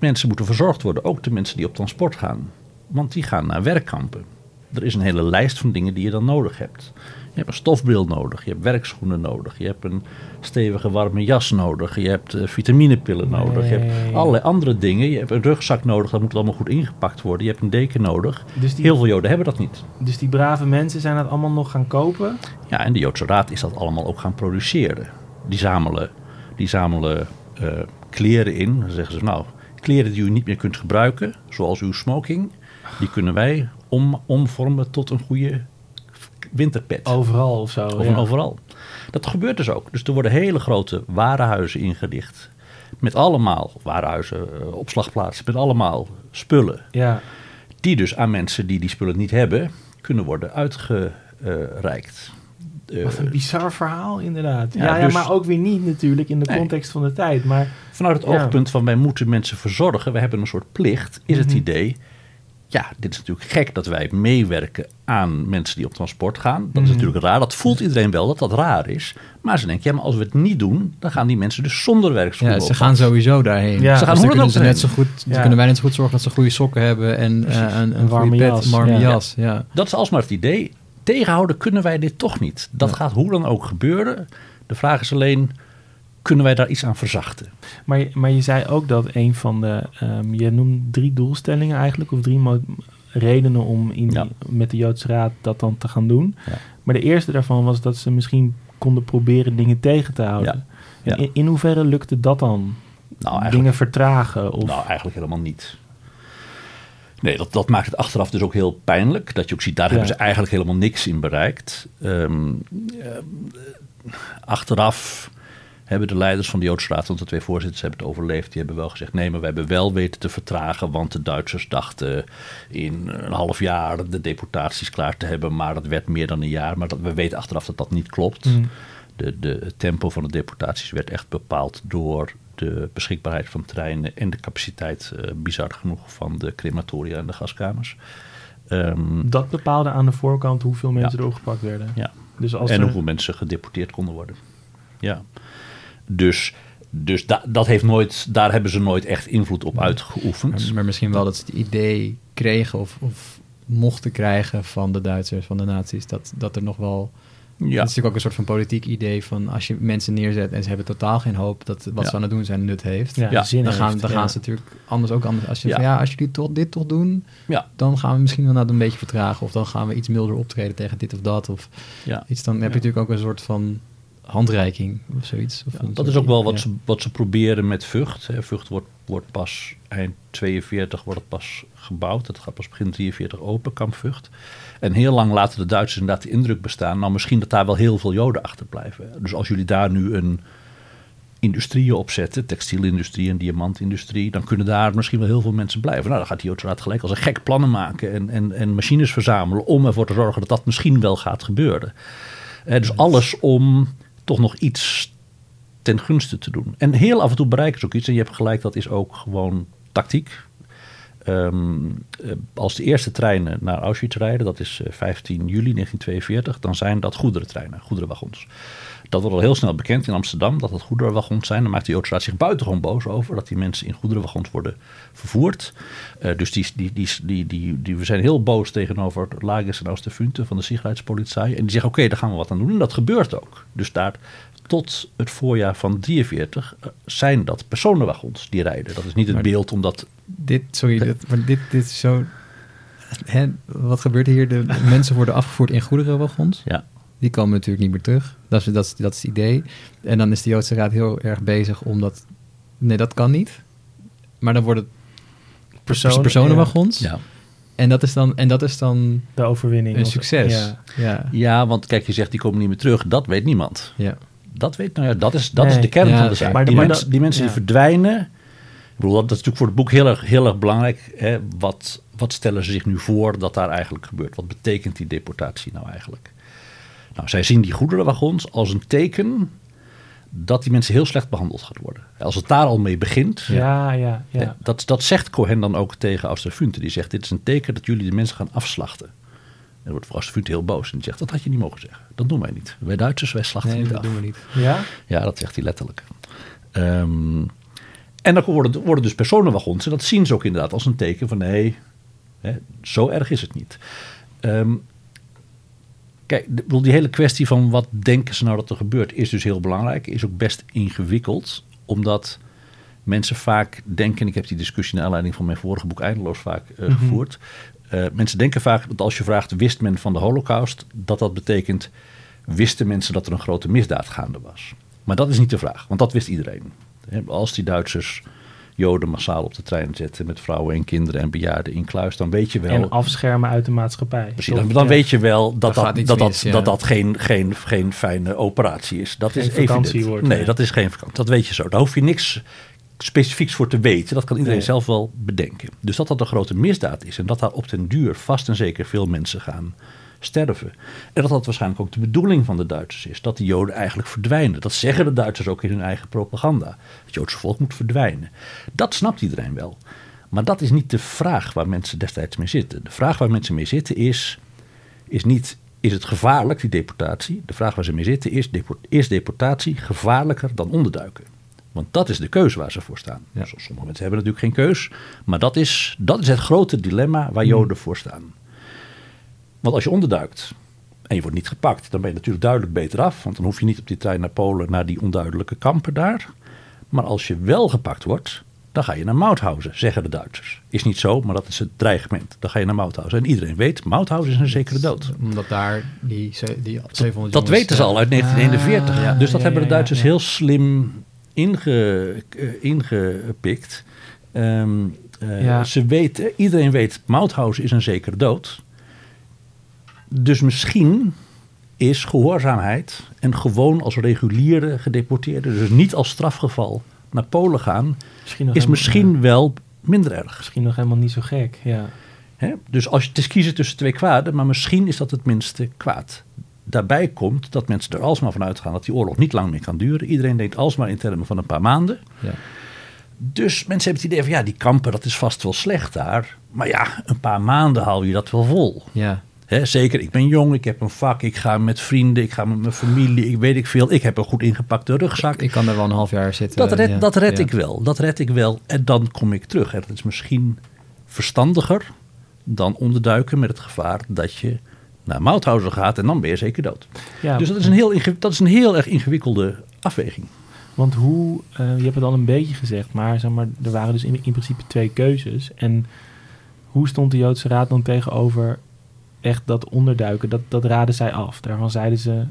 mensen moeten verzorgd worden, ook de mensen die op transport gaan. Want die gaan naar werkkampen. Er is een hele lijst van dingen die je dan nodig hebt. Je hebt een stofbril nodig, je hebt werkschoenen nodig, je hebt een stevige warme jas nodig, je hebt eh, vitaminepillen nodig, je hebt allerlei andere dingen. Je hebt een rugzak nodig, dat moet allemaal goed ingepakt worden. Je hebt een deken nodig. Dus die, Heel veel Joden hebben dat niet. dus die brave mensen zijn dat allemaal nog gaan kopen? Ja, en de Joodse Raad is dat allemaal ook gaan produceren. Die zamelen, die zamelen eh, kleren in. Dan zeggen ze, nou, kleren die u niet meer kunt gebruiken, zoals uw smoking, die kunnen wij om, omvormen tot een goede winterpet. Overal of zo. Of ja. overal. Dat gebeurt dus ook. Dus er worden hele grote warenhuizen ingericht. Met allemaal, warenhuizen, eh, opslagplaatsen, met allemaal spullen. Ja, Die dus aan mensen die die spullen niet hebben, kunnen worden uitgereikt. Eh, wat een bizar verhaal inderdaad. Ja, Ja, ja, dus- maar ook weer niet natuurlijk in de Nee. context van de tijd. Maar Vanuit het Ja. oogpunt van wij moeten mensen verzorgen, we hebben een soort plicht, is het Mhm. idee. Ja, dit is natuurlijk gek dat wij meewerken aan mensen die op transport gaan. Dat is Mhm. natuurlijk raar. Dat voelt iedereen wel dat dat raar is. Maar ze denken, ja, maar als we het niet doen, dan gaan die mensen dus zonder werkschoenen Ja, ze op gaan sowieso daarheen. Ja, Dus ze dan gaan hoe dan kunnen ook ze net zo goed, dan Ja. kunnen wij net zo goed zorgen dat ze goede sokken hebben en eh, een, Een een warme jas. pet, warme Ja. jas. Ja. Dat is alsmaar het idee. Tegenhouden kunnen wij dit toch niet. Dat Ja. gaat hoe dan ook gebeuren. De vraag is alleen, kunnen wij daar iets aan verzachten? Maar, je- maar je zei ook dat een van de. ehm, je noemt drie doelstellingen eigenlijk, of drie redenen om in, Ja. met de Joodse Raad dat dan te gaan doen. Ja. Maar de eerste daarvan was dat ze misschien konden proberen dingen tegen te houden. Ja. In, in hoeverre lukte dat dan? Nou, dingen vertragen? Of, Nou, eigenlijk helemaal niet. Nee, dat, dat maakt het achteraf dus ook heel pijnlijk. Dat je ook ziet, daar hebben ze eigenlijk helemaal niks in bereikt. Ehm, eh, achteraf hebben de leiders van de Joodse Raad, want de twee voorzitters hebben het overleefd, die hebben wel gezegd: nee, maar we hebben wel weten te vertragen, want de Duitsers dachten in een half jaar de deportaties klaar te hebben, maar dat werd meer dan een jaar. Maar dat, we weten achteraf dat dat niet klopt. Mm. De, de, het tempo van de deportaties werd echt bepaald door de beschikbaarheid van treinen en de capaciteit, eh, bizar genoeg, van de crematoria en de gaskamers. Ehm, Dat bepaalde aan de voorkant hoeveel mensen er opgepakt werden. ja. Dus als en er- hoeveel mensen gedeporteerd konden worden. Ja. Dus, dus da- dat heeft nooit, daar hebben ze nooit echt invloed op uitgeoefend. Maar, maar misschien wel dat ze het idee kregen of, of mochten krijgen van de Duitsers, van de nazi's, dat, dat er nog wel... Ja. Dat is natuurlijk ook een soort van politiek idee van als je mensen neerzet en ze hebben totaal geen hoop dat wat Ja. ze aan het doen zijn nut heeft. ja, Ja, zin Dan, gaan, heeft, dan ja. gaan ze natuurlijk anders ook anders. Als je Ja. van ja, als jullie toch, dit toch doen, Ja. dan gaan we misschien wel een beetje vertragen. Of dan gaan we iets milder optreden tegen dit of dat. Of Ja. iets, dan heb je natuurlijk ook een soort van handreiking of zoiets. Of Ja, dat soort- is ook wel wat, ja. ze, wat ze proberen met Vught. Hè. Vught wordt, wordt pas eind 42 wordt het pas gebouwd. Het gaat pas begin 43 open, kamp Vught. En heel lang laten de Duitsers inderdaad de indruk bestaan. Nou, misschien dat daar wel heel veel Joden achterblijven. Dus als jullie daar nu een industrieën opzetten, textielindustrie en diamantindustrie, dan kunnen daar misschien wel heel veel mensen blijven. Nou, dan gaat die Joodse gelijk als een gek plannen maken en, en, en machines verzamelen om ervoor te zorgen dat dat misschien wel gaat gebeuren. Eh, dus alles om toch nog iets ten gunste te doen. En heel af en toe bereiken ze ook iets. En je hebt gelijk, dat is ook gewoon tactiek. ehm, eh, als de eerste treinen naar Auschwitz rijden, dat is eh, 15 juli 1942, dan zijn dat goederentreinen, goederenwagons. Dat wordt al heel snel bekend in Amsterdam dat het goederenwagons zijn. Dan maakt de Joodse Raad zich buitengewoon boos over dat die mensen in goederenwagons worden vervoerd. Eh, dus die, die, die, die, we zijn heel boos tegenover Lagers en Oosterfunte van de Sicherheidspolizei. En die zeggen: Oké, daar gaan we wat aan doen. En dat gebeurt ook. Dus daar tot het voorjaar van 43 eh, zijn dat personenwagons die rijden. Dat is niet het Maar- beeld omdat. Dit, sorry, dit, maar dit, dit is zo... Hè, wat gebeurt hier? De mensen worden afgevoerd in goederenwagons. Ja, Die komen natuurlijk niet meer terug. Dat is, dat, is, dat is het idee. En dan is de Joodse Raad heel erg bezig om dat... Nee, dat kan niet. Maar dan worden het Personen- personenwagons. ja. En, dat is dan, en dat is dan De overwinning. een succes. Ja. Ja, ja, want kijk, je zegt die komen niet meer terug. Dat weet niemand. ja. Dat weet, nou ja, dat is, dat Nee, is de kern ja, van de zaak. Maar die, maar mensen, dat- die mensen ja. die verdwijnen. Ik bedoel, dat is natuurlijk voor het boek heel erg, heel erg belangrijk. Hè, wat, wat stellen ze zich nu voor dat daar eigenlijk gebeurt? Wat betekent die deportatie nou eigenlijk? Nou, zij zien die goederenwagons als een teken dat die mensen heel slecht behandeld gaan worden. Als het daar al mee begint, Ja, ja, ja. dat, dat zegt Cohen dan ook tegen Austerfunte. Die zegt, dit is een teken dat jullie de mensen gaan afslachten. En dan wordt Austerfunte heel boos en die zegt, dat had je niet mogen zeggen. Dat doen wij niet. Wij Duitsers, wij slachten Nee, niet dat af. doen we niet. Ja? Ja, dat zegt hij letterlijk. Ehm, en dan worden, worden dus personenwagons. En dat zien ze ook inderdaad als een teken van nee, hè, zo erg is het niet. Ehm, kijk, de- die hele kwestie van wat denken ze nou dat er gebeurt, is dus heel belangrijk. Is ook best ingewikkeld, omdat mensen vaak denken, ik heb die discussie naar aanleiding van mijn vorige boek eindeloos vaak eh, gevoerd. Eh, mensen denken vaak dat als je vraagt, wist men van de holocaust, dat dat betekent, wisten mensen dat er een grote misdaad gaande was. Maar dat is niet de vraag, want dat wist iedereen. Als die Duitsers Joden massaal op de trein zetten met vrouwen en kinderen en bejaarden in kluis, dan weet je wel. En afschermen uit de maatschappij. Precies, dan, dan Ja. weet je wel dat dat, dat, dat, mis, ja. dat, dat geen, geen, geen fijne operatie is. Dat Geen is vakantie evident. wordt, nee, ja. dat is geen vakantie. Dat weet je zo. Daar hoef je niks specifieks voor te weten. Dat kan iedereen Nee. zelf wel bedenken. Dus dat dat een grote misdaad is en dat daar op den duur vast en zeker veel mensen gaan sterven. En dat dat waarschijnlijk ook de bedoeling van de Duitsers is. Dat de Joden eigenlijk verdwijnen. Dat zeggen de Duitsers ook in hun eigen propaganda. Het Joodse volk moet verdwijnen. Dat snapt iedereen wel. Maar dat is niet de vraag waar mensen destijds mee zitten. De vraag waar mensen mee zitten is, is niet... Is het gevaarlijk, die deportatie? De vraag waar ze mee zitten is... Is deportatie gevaarlijker dan onderduiken? Want dat is de keuze waar ze voor staan. Ja. Sommige mensen hebben natuurlijk geen keus. Maar dat is, dat is het grote dilemma waar Joden voor staan. Want als je onderduikt en je wordt niet gepakt, dan ben je natuurlijk duidelijk beter af. Want dan hoef je niet op die trein naar Polen, naar die onduidelijke kampen daar. Maar als je wel gepakt wordt, dan ga je naar Mauthausen, zeggen de Duitsers. Is niet zo, maar dat is het dreigement. Dan ga je naar Mauthausen. En iedereen weet, Mauthausen is een zekere dood. Omdat daar die, die 700 Dat jongens, weten ze eh, al uit 1941. ah, ja. dus dat ja, hebben de Duitsers ja. heel slim inge, eh, ingepikt. Ehm, eh, Ja. Ze weten, iedereen weet, Mauthausen is een zekere dood. Dus misschien is gehoorzaamheid en gewoon als reguliere gedeporteerde, dus niet als strafgeval naar Polen gaan, Misschien is misschien wel minder erg. misschien nog helemaal niet zo gek. Ja. Dus als je het is kiezen tussen twee kwaden, maar misschien is dat het minste kwaad. Daarbij komt dat mensen er alsmaar van uitgaan dat die oorlog niet lang meer kan duren. Iedereen denkt alsmaar in termen van een paar maanden. Ja. Dus mensen hebben het idee van ja, die kampen, dat is vast wel slecht daar. Maar ja, een paar maanden haal je dat wel vol. Ja. Hè, zeker, ik ben jong, ik heb een vak, ik ga met vrienden, ik ga met mijn familie, ik weet ik veel. Ik heb een goed ingepakte rugzak. Ik kan er wel een half jaar zitten. Dat red, ja. dat red Ja. ik wel, dat red ik wel. En dan kom ik terug. En dat is misschien verstandiger dan onderduiken met het gevaar dat je naar Mauthausen gaat en dan ben je zeker dood. Ja, dus dat is, een heel, dat is een heel erg ingewikkelde afweging. Want hoe, eh, je hebt het al een beetje gezegd, maar, zeg maar er waren dus in, in principe twee keuzes. En hoe stond de Joodse Raad dan tegenover echt dat onderduiken? Dat, dat raden zij af. Daarvan zeiden ze,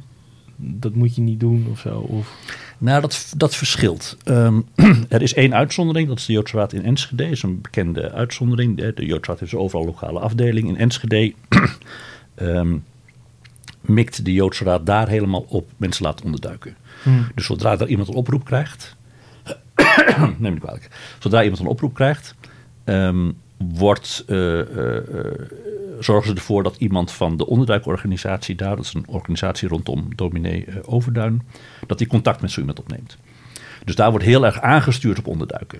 dat moet je niet doen of zo. Of, Nou, dat, dat verschilt. Ehm, (clears throat) er is één uitzondering, dat is de Joodse Raad in Enschede. Dat is een bekende uitzondering. De, de Joodse Raad heeft overal lokale afdeling. In Enschede (clears throat) ehm, mikt de Joodse Raad daar helemaal op mensen laten onderduiken. Dus zodra er iemand een oproep krijgt, (clears throat) neem ik kwalijk, zodra iemand een oproep krijgt, ehm, wordt, eh, eh, eh, zorgen ze ervoor dat iemand van de onderduikorganisatie daar, dat is een organisatie rondom dominee Overduin, dat die contact met zo iemand opneemt. Dus daar wordt heel erg aangestuurd op onderduiken.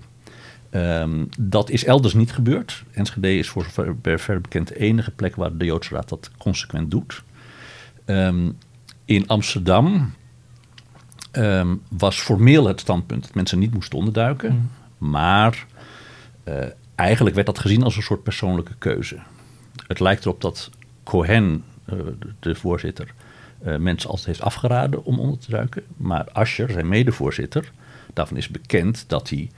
Ehm, dat is elders niet gebeurd. Enschede is voor zover ver bekend de enige plek waar de Joodse Raad dat consequent doet. Ehm, in Amsterdam ehm, was formeel het standpunt dat mensen niet moesten onderduiken. Mm. Maar eigenlijk werd dat gezien als een soort persoonlijke keuze. Het lijkt erop dat Cohen, eh, de, voorzitter, eh, mensen altijd heeft afgeraden om onder te duiken. Maar Ascher, zijn medevoorzitter, daarvan is bekend dat hij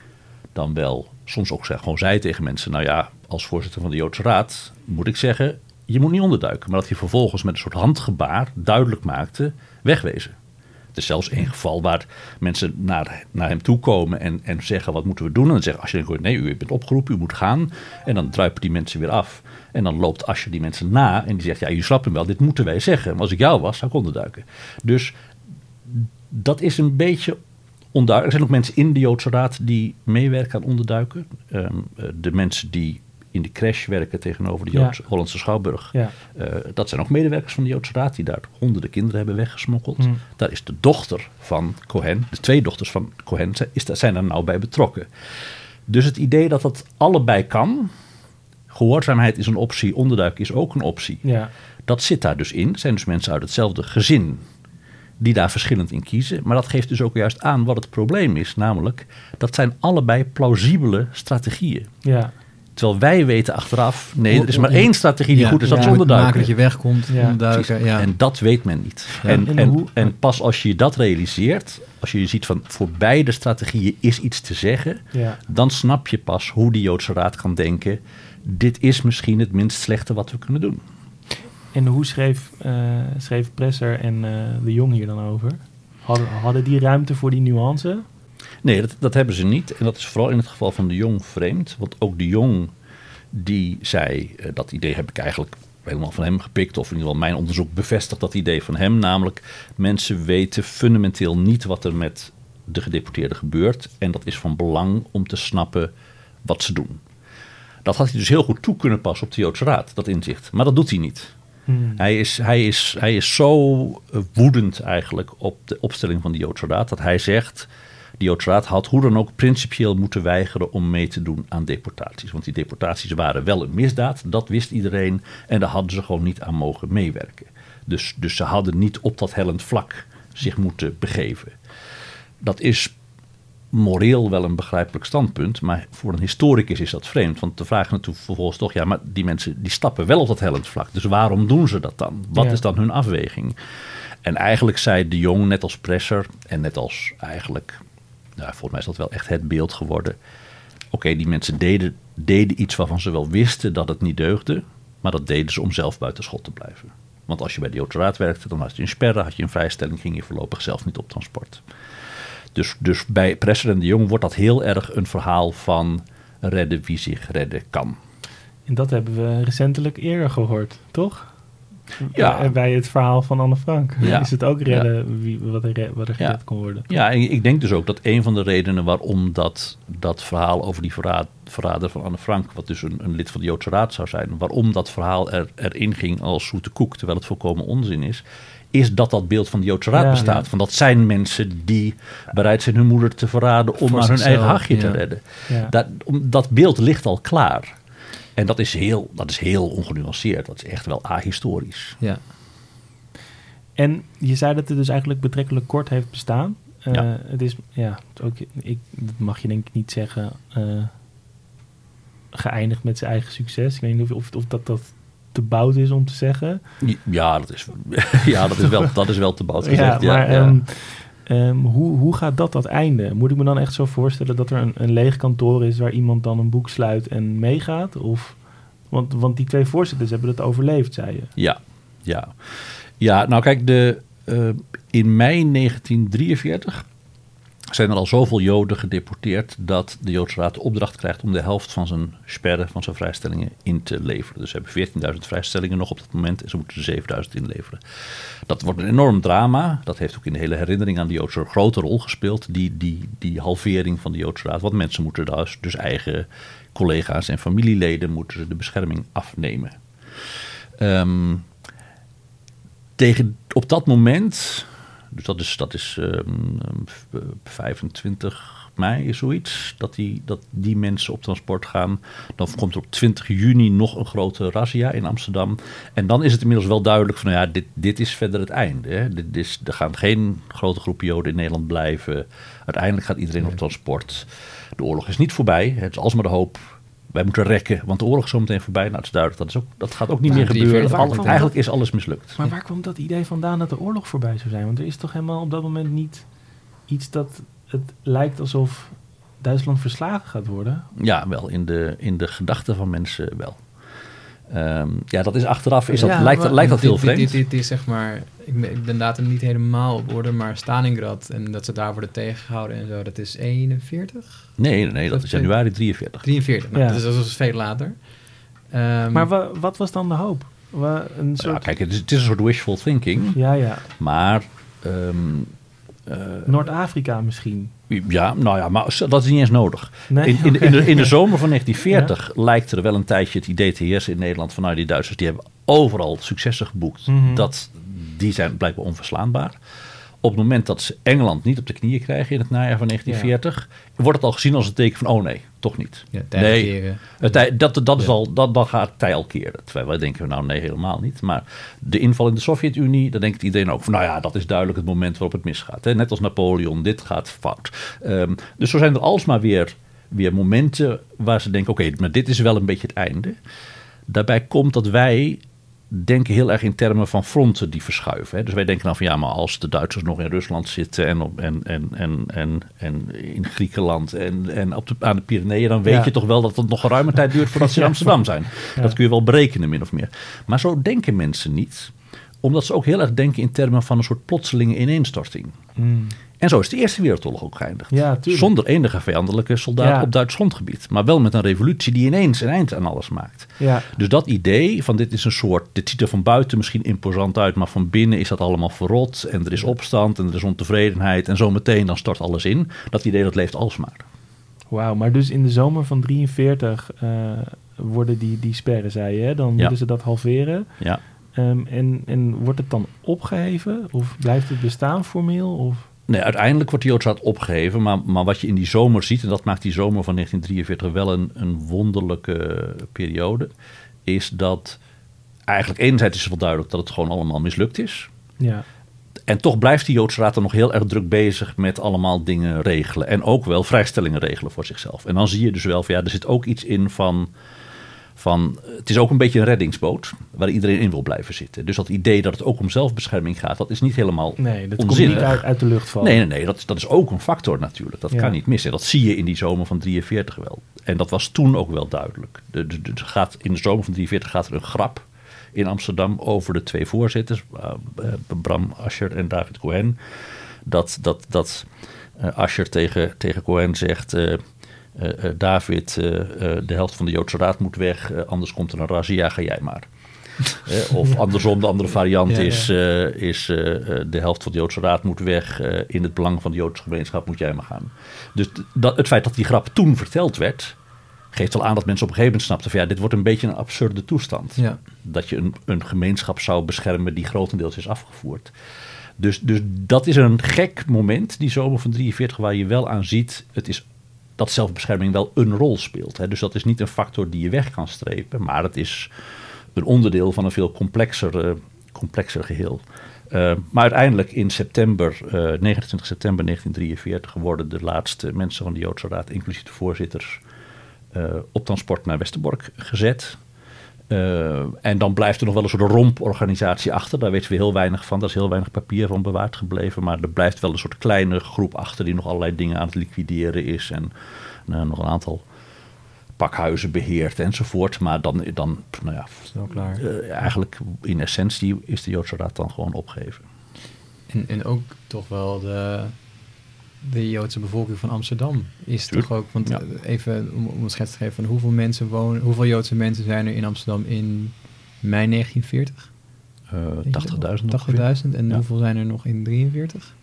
dan wel soms ook gewoon zei tegen mensen: Nou ja, als voorzitter van de Joodse Raad moet ik zeggen, je moet niet onderduiken. Maar dat hij vervolgens met een soort handgebaar duidelijk maakte: wegwezen. Er is zelfs één geval waar mensen naar, naar hem toe komen en, en zeggen: Wat moeten we doen? En dan zegt Asje: Nee, u bent opgeroepen, u moet gaan. En dan druipen die mensen weer af. En dan loopt Asje die mensen na en die zegt: Ja, je snapt hem wel, dit moeten wij zeggen. Maar als ik jou was, zou ik onderduiken. Dus dat is een beetje onduidelijk. Er zijn ook mensen in de Joodse Raad die meewerken aan onderduiken. Ehm, eh, de mensen die in de crash werken tegenover de Ja. Joodse, Hollandse Schouwburg. Ja. Eh, dat zijn ook medewerkers van de Joodse Raad die daar honderden kinderen hebben weggesmokkeld. Hmm. Daar is de dochter van Cohen, de twee dochters van Cohen, zijn- is, daar- zijn er nou bij betrokken. Dus het idee dat dat allebei kan, gehoorzaamheid is een optie, onderduik is ook een optie. Ja. Dat zit daar dus in. Zijn dus mensen uit hetzelfde gezin die daar verschillend in kiezen. Maar dat geeft dus ook juist aan wat het probleem is. Namelijk, dat zijn allebei plausibele strategieën. Ja. Terwijl wij weten achteraf, nee, er is maar één strategie die Ja, goed is, dat is ja, onderduiken. Maken dat je wegkomt, Ja, onderduiken. Precies. Ja. En dat weet men niet. Ja. En, En en, hoe- en pas als je dat realiseert, als je ziet van voor beide strategieën is iets te zeggen, Ja. dan snap je pas hoe de Joodse Raad kan denken, dit is misschien het minst slechte wat we kunnen doen. En hoe schreef, eh, schreef Presser en eh, de Jong hier dan over? Hadden, hadden die ruimte voor die nuance? Nee, dat, dat hebben ze niet. En dat is vooral in het geval van de Jong vreemd. Want ook de Jong die zei, eh, dat idee heb ik eigenlijk helemaal van hem gepikt. Of in ieder geval mijn onderzoek bevestigt dat idee van hem. Namelijk, mensen weten fundamenteel niet wat er met de gedeporteerden gebeurt. En dat is van belang om te snappen wat ze doen. Dat had hij dus heel goed toe kunnen passen op de Joodse Raad, dat inzicht. Maar dat doet hij niet. Hmm. Hij is, hij, is, hij is zo eh, woedend eigenlijk op de opstelling van de Joodse Raad dat hij zegt. Joodse Raad had hoe dan ook principieel moeten weigeren om mee te doen aan deportaties. Want die deportaties waren wel een misdaad, dat wist iedereen. En daar hadden ze gewoon niet aan mogen meewerken. Dus, dus ze hadden niet op dat hellend vlak zich moeten begeven. Dat is moreel wel een begrijpelijk standpunt, maar voor een historicus is dat vreemd. Want de vraag natuurlijk vervolgens toch, ja, maar die mensen die stappen wel op dat hellend vlak. Dus waarom doen ze dat dan? Wat Ja. is dan hun afweging? En eigenlijk zei de Jong, net als Presser en net als eigenlijk, nou, volgens mij is dat wel echt het beeld geworden. Oké, die mensen deden, deden iets waarvan ze wel wisten dat het niet deugde, maar dat deden ze om zelf buiten schot te blijven. Want als je bij de Raad werkte, dan had je een sperre, had je een vrijstelling, ging je voorlopig zelf niet op transport. Dus, dus bij Presser en de Jong wordt dat heel erg een verhaal van redden wie zich redden kan. En dat hebben we recentelijk eerder gehoord, toch? Ja. Bij- Bij het verhaal van Anne Frank. Ja. Is het ook redden wie, wat er, wat er gered kon worden? Ja, en ik denk dus ook dat een van de redenen waarom dat, dat verhaal over die verraad, verrader van Anne Frank, wat dus een, een lid van de Joodse Raad zou zijn, waarom dat verhaal er, erin ging als zoete koek, terwijl het volkomen onzin is, is dat dat beeld van de Joodse Raad Ja, bestaat. ja. Van dat zijn mensen die bereid zijn hun moeder te verraden om maar hun eigen hachje te redden. Dat, dat beeld ligt al klaar. En dat is heel, dat is heel ongenuanceerd. Dat is echt wel ahistorisch. ja. En je zei dat het dus eigenlijk betrekkelijk kort heeft bestaan. Eh, Ja. Het is, ja, het ook, ik, dat mag je denk ik niet zeggen, eh, geëindigd met zijn eigen succes. Ik weet niet of, of, of dat, dat te bout is om te zeggen. Ja, dat is, (laughs) ja, dat is, wel, dat is wel te bout gezegd. ja, maar ja. ehm, ehm, hoe, hoe gaat dat dat einde? Moet ik me dan echt zo voorstellen dat er een, een leeg kantoor is waar iemand dan een boek sluit en meegaat? Of, want, want die twee voorzitters hebben het overleefd, zei je. Ja, ja. Ja, nou kijk, de, eh, in mei 1943 zijn er al zoveel Joden gedeporteerd dat de Joodse Raad de opdracht krijgt om de helft van zijn sperren, van zijn vrijstellingen in te leveren. Dus ze hebben 14.000 vrijstellingen nog op dat moment en ze moeten er 7.000 inleveren. Dat wordt een enorm drama. Dat heeft ook in de hele herinnering aan de Joodse een grote rol gespeeld, die, die, die halvering van de Joodse Raad. Want mensen moeten dus, dus eigen collega's en familieleden moeten ze de bescherming afnemen. Ehm, tegen, op dat moment, Dus dat is, dat is ehm, v- 25 mei, is zoiets. Dat die, dat die mensen op transport gaan. Dan komt er op 20 juni nog een grote razzia in Amsterdam. En dan is het inmiddels wel duidelijk van, nou ja, dit, dit is verder het einde. Hè. Dit is, er gaan geen grote groepen Joden in Nederland blijven. Uiteindelijk gaat iedereen op transport. De oorlog is niet voorbij. Het is alsmaar de hoop. Wij moeten rekken, want de oorlog is zo meteen voorbij. Nou, het is duidelijk. Dat, is ook, dat gaat ook niet Nou, meer 43 gebeuren. Al- eigenlijk is alles mislukt. Maar waar kwam dat idee vandaan dat de oorlog voorbij zou zijn? Want er is toch helemaal op dat moment niet iets dat het lijkt alsof Duitsland verslagen gaat worden? Ja, wel. In de, in de gedachten van mensen wel. Ehm, ja, dat is achteraf. Is dat, Ja, lijkt, maar- lijkt dat heel dit, vreemd? dit, dit is zeg maar, ik ben, ik ben datum niet helemaal op orde, maar Stalingrad en dat ze daar worden tegengehouden en zo, dat is 41? Nee, nee, nee, dat is januari 43. 43, nou, Ja. dus dat is veel later. Ehm, Maar wa- wat was dan de hoop? Wa- een Ja, soort... kijk, het is, het is een soort wishful thinking. Ja, ja. Maar ehm, eh, Noord-Afrika misschien. ja, nou ja, maar dat is niet eens nodig. Nee? In, in, in, de, in de zomer van 1940 (laughs) lijkt er wel een tijdje het idee te heersen in Nederland van nou, die Duitsers die hebben overal successen geboekt. Mhm. dat, die zijn blijkbaar onverslaanbaar. Op het moment dat ze Engeland niet op de knieën krijgen in het najaar van 1940, wordt het al gezien als een teken van oh nee, toch niet. ja, nee, keren. het tij- dat, dat, is Ja. al, dat, dan gaat het tij al keren. Terwijl wij denken, nou nee, helemaal niet. Maar de inval in de Sovjet-Unie, dan denkt iedereen ook van, nou ja, dat is duidelijk het moment waarop het misgaat. Hè? Net als Napoleon, dit gaat fout. Ehm, dus zo zijn er alsmaar weer, weer momenten waar ze denken, oké, maar dit is wel een beetje het einde. Daarbij komt dat wij denken heel erg in termen van fronten die verschuiven. Hè? Dus wij denken dan van ja, maar als de Duitsers nog in Rusland zitten en, op, en, en, en, en, en in Griekenland en, en op de, aan de Pyreneeën, dan weet Ja. je toch wel dat het nog een ruime tijd duurt voordat ze in (laughs) Amsterdam zijn. Ja. Dat kun je wel berekenen, min of meer. Maar zo denken mensen niet, omdat ze ook heel erg denken in termen van een soort plotselinge ineenstorting. Mm. En zo is de Eerste Wereldoorlog ook geëindigd. Ja. Zonder enige vijandelijke soldaten Ja. op Duits grondgebied. Maar wel met een revolutie die ineens een eind aan alles maakt. Ja. Dus dat idee van dit is een soort, dit ziet er van buiten misschien imposant uit, maar van binnen is dat allemaal verrot en er is opstand en er is ontevredenheid en zo meteen dan stort alles in. Dat idee dat leeft alsmaar. Wauw, maar dus in de zomer van 43 eh, worden die, die sperren, zei je, hè? Dan moeten ze dat halveren. Ja. Ehm, en, en wordt het dan opgeheven? Of blijft het bestaan formeel? Of... Nee, uiteindelijk wordt die Joodsraad opgeheven, maar, maar wat je in die zomer ziet, en dat maakt die zomer van 1943 wel een, een wonderlijke periode, is dat eigenlijk enerzijds is het wel duidelijk dat het gewoon allemaal mislukt is. Ja. En toch blijft die Joodse Raad dan nog heel erg druk bezig met allemaal dingen regelen. En ook wel vrijstellingen regelen voor zichzelf. En dan zie je dus wel van ja, er zit ook iets in van. Van het is ook een beetje een reddingsboot waar iedereen in wil blijven zitten. Dus dat idee dat het ook om zelfbescherming gaat, dat is niet helemaal Nee, dat onzinnig. komt niet uit, uit de lucht vallen. Nee, nee, nee, dat, dat is ook een factor natuurlijk. Dat Ja. kan niet missen. Dat zie je in die zomer van 43 wel. En dat was toen ook wel duidelijk. De, de, de- gaat, in de zomer van 43 gaat er een grap in Amsterdam over de twee voorzitters, uh, uh, Bram Ascher en David Cohen. Dat, dat, dat uh, Ascher tegen, tegen Cohen zegt. Uh, uh, David, uh, de helft van de Joodse Raad moet weg, anders komt er een razzia, ga jij maar. (laughs) Eh, of andersom, de andere variant Ja, is, is de helft van de Joodse Raad moet weg. In het belang van de Joodse gemeenschap moet jij maar gaan. Dus dat, het feit dat die grap toen verteld werd, geeft wel aan dat mensen op een gegeven moment snapten van ja, dit wordt een beetje een absurde toestand. Ja. Dat je een, een gemeenschap zou beschermen die grotendeels is afgevoerd. Dus, dus dat is een gek moment, die zomer van 43, waar je wel aan ziet, het is dat zelfbescherming wel een rol speelt. Hè. Dus dat is niet een factor die je weg kan strepen, maar het is een onderdeel van een veel complexer, uh, complexer geheel. Uh, maar uiteindelijk in september, uh, 29 september 1943, worden de laatste mensen van de Joodse Raad, inclusief de voorzitters, op transport naar Westerbork gezet. Uh, en dan blijft er nog wel een soort romporganisatie achter. Daar weten we heel weinig van. Daar is heel weinig papier van bewaard gebleven. Maar er blijft wel een soort kleine groep achter die nog allerlei dingen aan het liquideren is. En uh, nog een aantal pakhuizen beheert enzovoort. Maar dan, dan nou ja, klaar. Uh, eigenlijk in essentie is de Joodse Raad dan gewoon opgegeven. En, en ook toch wel de, de Joodse bevolking van Amsterdam is Tuurlijk. toch ook, want Ja. even om, om een schets te geven van hoeveel mensen wonen, hoeveel Joodse mensen zijn er in Amsterdam in mei 1940? Uh, 80.000 80.000 en Ja. hoeveel zijn er nog in 43?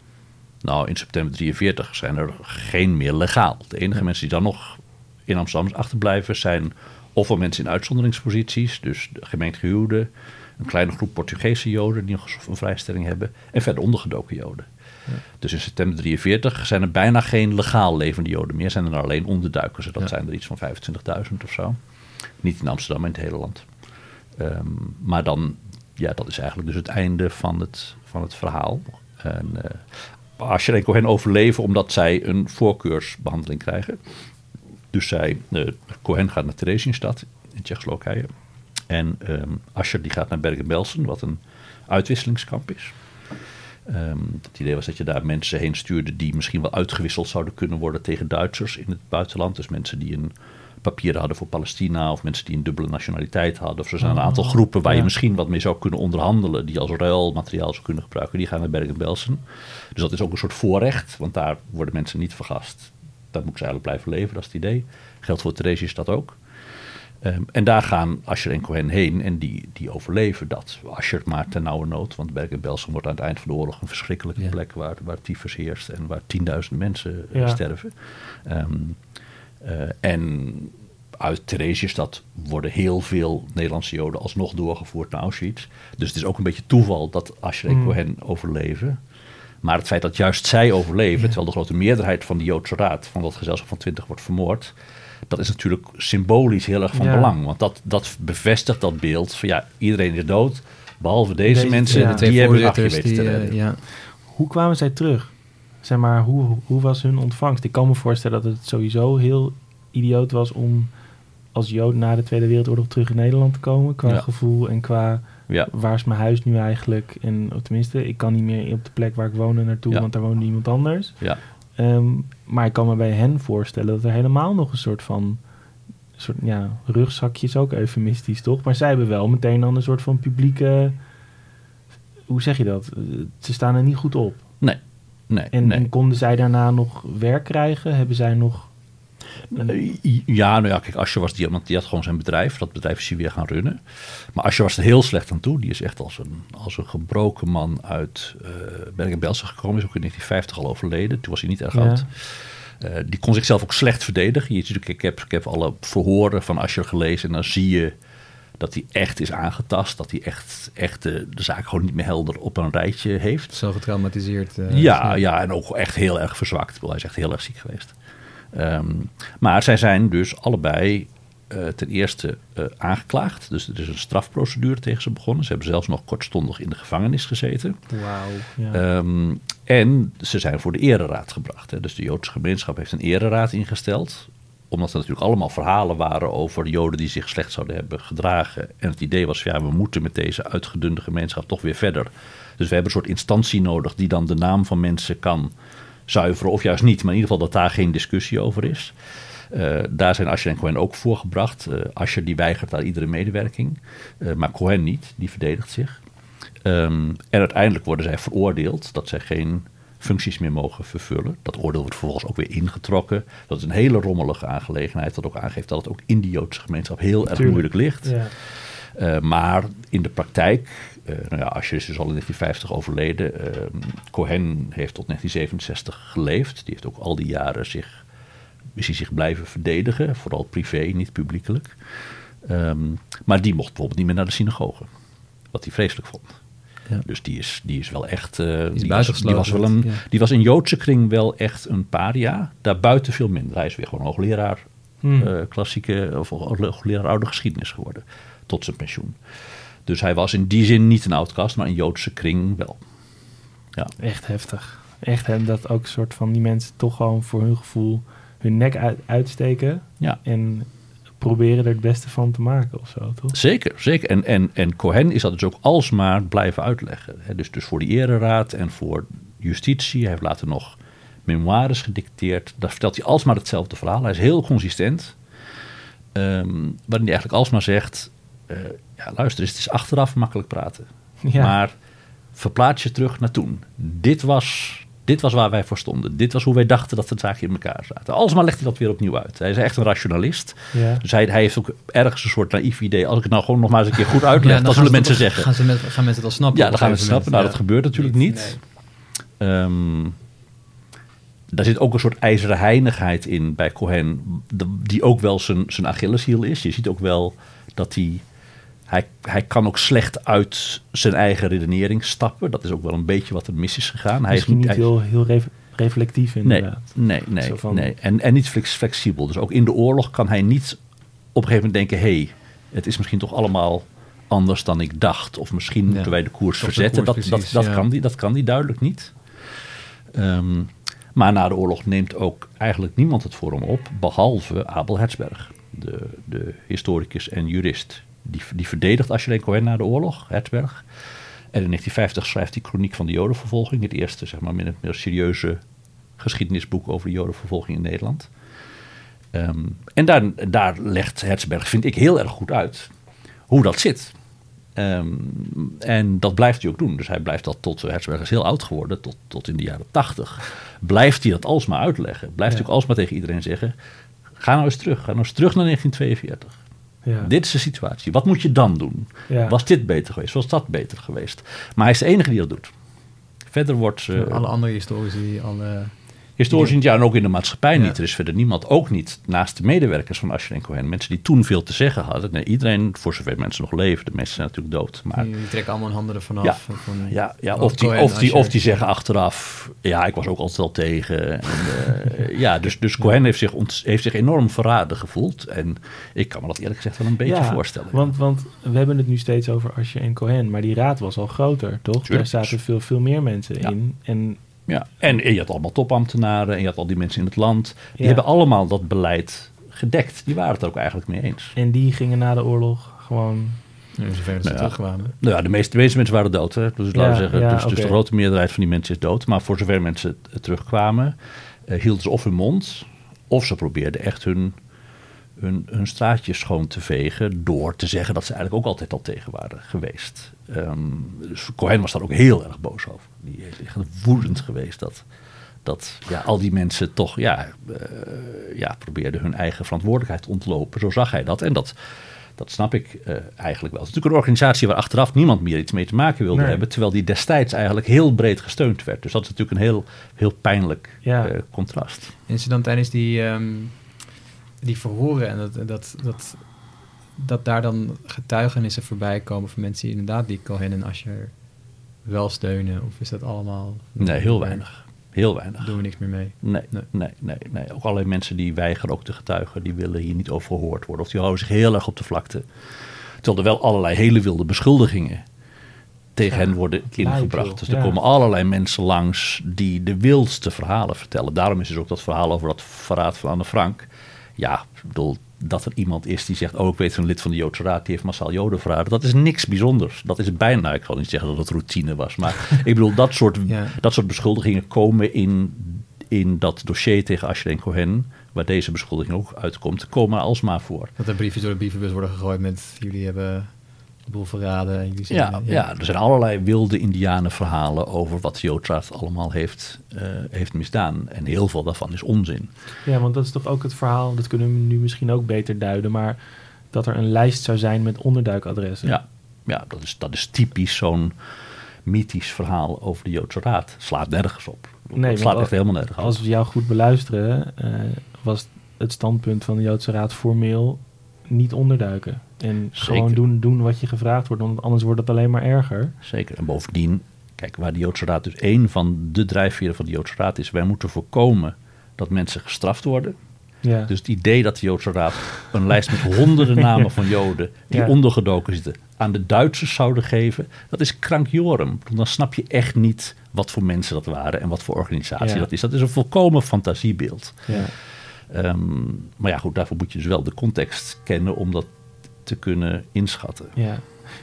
Nou, in september 43 zijn er geen meer legaal. De enige Ja. mensen die dan nog in Amsterdam achterblijven zijn ofwel mensen in uitzonderingsposities, dus gemengd een kleine groep Portugese Joden die nog een vrijstelling hebben, en verder ondergedoken Joden. Dus in september 43 zijn er bijna geen legaal levende Joden meer, zijn er alleen onderduikers. Dat zijn er iets van 25.000 of zo. Niet in Amsterdam, maar in het hele land. Ehm, maar dan, ja, dat is eigenlijk dus het einde van het, van het verhaal. En uh, Asher en Cohen overleven omdat zij een voorkeursbehandeling krijgen. Dus zij, uh, Cohen gaat naar Theresienstadt in Tsjechoslowakije. En um, Asher die gaat naar Bergen-Belsen, wat een uitwisselingskamp is. Um, het idee was dat je daar mensen heen stuurde die misschien wel uitgewisseld zouden kunnen worden tegen Duitsers in het buitenland. Dus mensen die een papieren hadden voor Palestina of mensen die een dubbele nationaliteit hadden. Of er zijn een aantal groepen waar ja. je misschien wat mee zou kunnen onderhandelen, die als ruilmateriaal zou kunnen gebruiken. Die gaan naar Bergen-Belsen. Dus dat is ook een soort voorrecht, want daar worden mensen niet vergast. Daar moeten ze eigenlijk blijven leven, dat is het idee. Geldt voor Theresienstadt ook. Um, en daar gaan Asher en Cohen heen en die, die overleven dat. Asher maar ten nauwe nood, want Bergen-Belsen wordt aan het eind van de oorlog een verschrikkelijke ja. plek waar, waar tyfus heerst en waar tienduizend mensen ja. uh, sterven. Um, uh, en uit Theresienstadt worden heel veel Nederlandse Joden alsnog doorgevoerd naar Auschwitz. Dus het is ook een beetje toeval dat Asher en mm. Cohen overleven. Maar het feit dat juist zij overleven, ja. terwijl de grote meerderheid van de Joodse Raad, van dat gezelschap van 20 wordt vermoord, dat is natuurlijk symbolisch heel erg van ja. belang. Want dat, dat bevestigt dat beeld van ja, iedereen is dood, behalve deze, deze mensen, ja. die hebben het afgeweten te redden. Uh, ja. Hoe kwamen zij terug? Zeg maar, hoe, hoe was hun ontvangst? Ik kan me voorstellen dat het sowieso heel idioot was om als Jood na de Tweede Wereldoorlog terug in Nederland te komen. Qua gevoel en qua ja. waar is mijn huis nu eigenlijk? En tenminste, ik kan niet meer op de plek waar ik woonde naartoe, want daar woonde iemand anders. Ja. Um, maar ik kan me bij hen voorstellen dat er helemaal nog een soort van soort, ja, rugzakje is ook eufemistisch, toch? Maar zij hebben wel meteen dan een soort van publieke. Hoe zeg je dat? Ze staan er niet goed op. Nee. nee, en, nee. en konden zij daarna nog werk krijgen? Hebben zij nog. Een... Ja, nou ja, kijk, Asje was die, had gewoon zijn bedrijf. Dat bedrijf is hij weer gaan runnen. Maar Asje was er heel slecht aan toe. Die is echt als een, als een gebroken man uit uh, Bergen-Belsen gekomen. Is ook in 1950 al overleden. Toen was hij niet erg ja. oud. Uh, die kon zichzelf ook slecht verdedigen. Je, ik, heb, ik heb alle verhoren van Asher gelezen en dan zie je dat hij echt is aangetast. Dat hij echt, echt de, de zaak gewoon niet meer helder op een rijtje heeft. Zo getraumatiseerd. Uh, ja, ja, en ook echt heel erg verzwakt. Hij is echt heel erg ziek geweest. Um, maar zij zijn dus allebei uh, ten eerste uh, aangeklaagd. Dus er is een strafprocedure tegen ze begonnen. Ze hebben zelfs nog kortstondig in de gevangenis gezeten. Wauw. Ja. Um, en ze zijn voor de ereraad gebracht. Hè. Dus de Joodse gemeenschap heeft een ereraad ingesteld. Omdat er natuurlijk allemaal verhalen waren over Joden die zich slecht zouden hebben gedragen. En het idee was, ja, we moeten met deze uitgedunde gemeenschap toch weer verder. Dus we hebben een soort instantie nodig die dan de naam van mensen kan zuiveren. Of juist niet, maar in ieder geval dat daar geen discussie over is. Uh, daar zijn Asher en Cohen ook voor gebracht. Uh, Asher die weigert daar iedere medewerking. Uh, maar Cohen niet, die verdedigt zich. Um, en uiteindelijk worden zij veroordeeld dat zij geen functies meer mogen vervullen. Dat oordeel wordt vervolgens ook weer ingetrokken. Dat is een hele rommelige aangelegenheid. Dat ook aangeeft dat het ook in die Joodse gemeenschap heel erg moeilijk ligt. Ja. Maar in de praktijk, uh, nou ja, Asher is dus al in 1950 overleden. Uh, Cohen heeft tot 1967 geleefd. Die heeft ook al die jaren zich, is hij zich blijven verdedigen. Vooral privé, niet publiekelijk. Um, maar die mocht bijvoorbeeld niet meer naar de synagoge. Wat hij vreselijk vond. Ja. Dus die is, die is wel echt. Uh, die, die, was, die, was wel een, ja. die was in Joodse kring wel echt een paria. Daarbuiten veel minder. Hij is weer gewoon hoogleraar hmm. klassieke of hoogleraar oude geschiedenis geworden. Tot zijn pensioen. Dus hij was in die zin niet een outcast, maar in Joodse kring wel. Ja. Echt heftig. Echt hè, dat ook een soort van die mensen toch gewoon voor hun gevoel hun nek uit, uitsteken. Ja. En proberen er het beste van te maken of zo, toch? Zeker, zeker. En, en, en Cohen is dat dus ook alsmaar blijven uitleggen. Hè? Dus, dus voor de ereraad en voor justitie. Hij heeft later nog memoires gedicteerd. Daar vertelt hij alsmaar hetzelfde verhaal. Hij is heel consistent. Um, waarin hij eigenlijk alsmaar zegt... Uh, ja, luister eens, het is achteraf makkelijk praten. Ja. Maar verplaats je terug naar toen. Dit was... Dit was waar wij voor stonden. Dit was hoe wij dachten dat de zaken in elkaar zaten. Alsmaar legt hij dat weer opnieuw uit. Hij is echt een rationalist. Ja. Dus hij, hij, heeft ook ergens een soort naïef idee. Als ik het nou gewoon nog maar eens een keer goed (laughs) uitleg, ja, dan, zullen mensen zeggen. Gaan, ze met, gaan mensen het al snappen? Ja, dan gaan we het snappen. Nou, dat gebeurt natuurlijk niet. Nee. Um, daar zit ook een soort ijzeren heinigheid in bij Cohen, die ook wel zijn, zijn Achilleshiel is. Je ziet ook wel dat hij, hij, hij kan ook slecht uit zijn eigen redenering stappen. Dat is ook wel een beetje wat er mis is gegaan. Hij is Misschien niet hij- heel, heel ref- reflectief Nee, inderdaad. nee, nee. Van- nee. En, en niet flex- flexibel. Dus ook in de oorlog kan hij niet op een gegeven moment denken... hé, hey, het is misschien toch allemaal anders dan ik dacht. Of misschien Ja. moeten wij de koers Of de verzetten. koers, dat, dat, precies, dat, ja. kan die, dat kan die duidelijk niet. Ehm, maar na de oorlog neemt ook eigenlijk niemand het voor hem op... behalve Abel Hertzberg, de, de historicus en jurist. Die, die verdedigt Ashley Cohen na de oorlog, Hertzberg. En in 1950 schrijft hij Chroniek van de Jodenvervolging. Het eerste, zeg maar, of meer serieuze geschiedenisboek over de Jodenvervolging in Nederland. Ehm, en daar, daar legt Hertzberg, vind ik, heel erg goed uit hoe dat zit. Ehm, en dat blijft hij ook doen. Dus hij blijft dat tot, Hertzberg is heel oud geworden, tot, tot in de jaren tachtig. Blijft hij dat alsmaar uitleggen. Blijft hij ook alsmaar tegen iedereen zeggen, ga nou eens terug. Ga nou eens terug naar 1942. Ja. Dit is de situatie. Wat moet je dan doen? Ja. Was dit beter geweest? Was dat beter geweest? Maar hij is de enige die dat doet. Verder wordt... eh, alle andere historici, alle... Historisch in het jaar en ook in de maatschappij Ja. niet. Er is verder niemand, ook niet naast de medewerkers van Ascher en Cohen. Mensen die toen veel te zeggen hadden. Nee, iedereen, voor zover mensen nog leven, de meesten zijn natuurlijk dood. Maar die, trekken allemaal hun handen ervan Ja. af. Van, ja, ja, of, die, of, die, Asher. of die zeggen achteraf, ja, ik was ook altijd wel tegen. En, eh, (laughs) ja, dus, dus Cohen heeft zich, heeft zich enorm verraden gevoeld. En ik kan me dat eerlijk gezegd wel een beetje Ja, voorstellen. Want, want we hebben het nu steeds over Asje en Cohen, maar die raad was al groter, toch? Tuurlijk. Daar zaten veel, veel meer mensen Ja. in. En Ja, en, je had allemaal topambtenaren en je had al die mensen in het land. Die Ja. hebben allemaal dat beleid gedekt. Die waren het er ook eigenlijk mee eens. En die gingen na de oorlog gewoon. In zover ze Nou ja. terugkwamen. Nou ja, de meeste, de meeste mensen waren dood. Hè? Dus, Ja, laten we zeggen, ja, dus, dus de grote meerderheid van die mensen is dood. Maar voor zover mensen terugkwamen, eh, hielden ze of hun mond... of ze probeerden echt hun, hun, hun straatjes schoon te vegen... door te zeggen dat ze eigenlijk ook altijd al tegen waren geweest. Ehm, dus Cohen was daar ook heel erg boos over. Die is echt woedend geweest dat... Dat ja, al die mensen toch ja, eh, ja, probeerden hun eigen verantwoordelijkheid te ontlopen. Zo zag hij dat. En dat, dat snap ik eh, eigenlijk wel. Het is natuurlijk een organisatie waar achteraf niemand meer iets mee te maken wilde Nee. hebben. Terwijl die destijds eigenlijk heel breed gesteund werd. Dus dat is natuurlijk een heel, heel pijnlijk Ja. eh, contrast. En ze dan tijdens die, ehm, die verhoren en dat, dat, dat, dat daar dan getuigenissen voorbij komen van mensen die inderdaad die Cohen en Asher wel steunen? Of is dat allemaal... Nee, heel weinig. Heel weinig. Daar doen we niks meer mee. Nee, Nee. nee, nee, nee. Ook allerlei mensen die weigeren ook te getuigen, die willen hier niet over gehoord worden. Of die houden zich heel erg op de vlakte. Terwijl er wel allerlei hele wilde beschuldigingen tegen Ja, hen worden ingebracht. Dus er Ja. komen allerlei mensen langs die de wildste verhalen vertellen. Daarom is dus ook dat verhaal over dat verraad van Anne Frank. Ja, ik bedoel, dat er iemand is die zegt... oh, ik weet een lid van de Joodse Raad... die heeft massaal Joden verraden. Dat is niks bijzonders. Dat is bijna, ik zal niet zeggen dat het routine was... maar (laughs) ik bedoel, dat soort, Ja. dat soort beschuldigingen komen in, in dat dossier tegen Asher en Cohen... waar deze beschuldiging ook uitkomt, komen alsmaar voor. Dat er briefjes door de brievenbus worden gegooid met... jullie hebben de boel verraden. En jullie zijn, Ja, ja. er zijn allerlei wilde indianenverhalen over wat de Joodraad allemaal heeft, eh, heeft misdaan. En heel veel daarvan is onzin. Ja, want dat is toch ook het verhaal, dat kunnen we nu misschien ook beter duiden, maar dat er een lijst zou zijn met onderduikadressen. Ja, ja dat, is, dat is typisch zo'n mythisch verhaal over de Joodse Raad. Slaat nergens op. Nee, het slaat echt helemaal nergens op. Als we jou goed beluisteren, eh, was het standpunt van de Joodse Raad formeel niet onderduiken. En Zeker. gewoon doen, doen wat je gevraagd wordt, want anders wordt het alleen maar erger. Zeker. En bovendien, kijk, waar de Joodse Raad dus één van de drijfveren van de Joodse Raad is, wij moeten voorkomen dat mensen gestraft worden. Ja. Dus het idee dat de Joodse Raad een lijst met honderden (laughs) namen van Joden die Ja. ondergedoken zitten aan de Duitsers zouden geven, dat is krankjorum. Dan snap je echt niet wat voor mensen dat waren en wat voor organisatie Ja. dat is. Dat is een volkomen fantasiebeeld. ja. Ehm, maar ja, goed, daarvoor moet je dus wel de context kennen om dat te kunnen inschatten. Ja,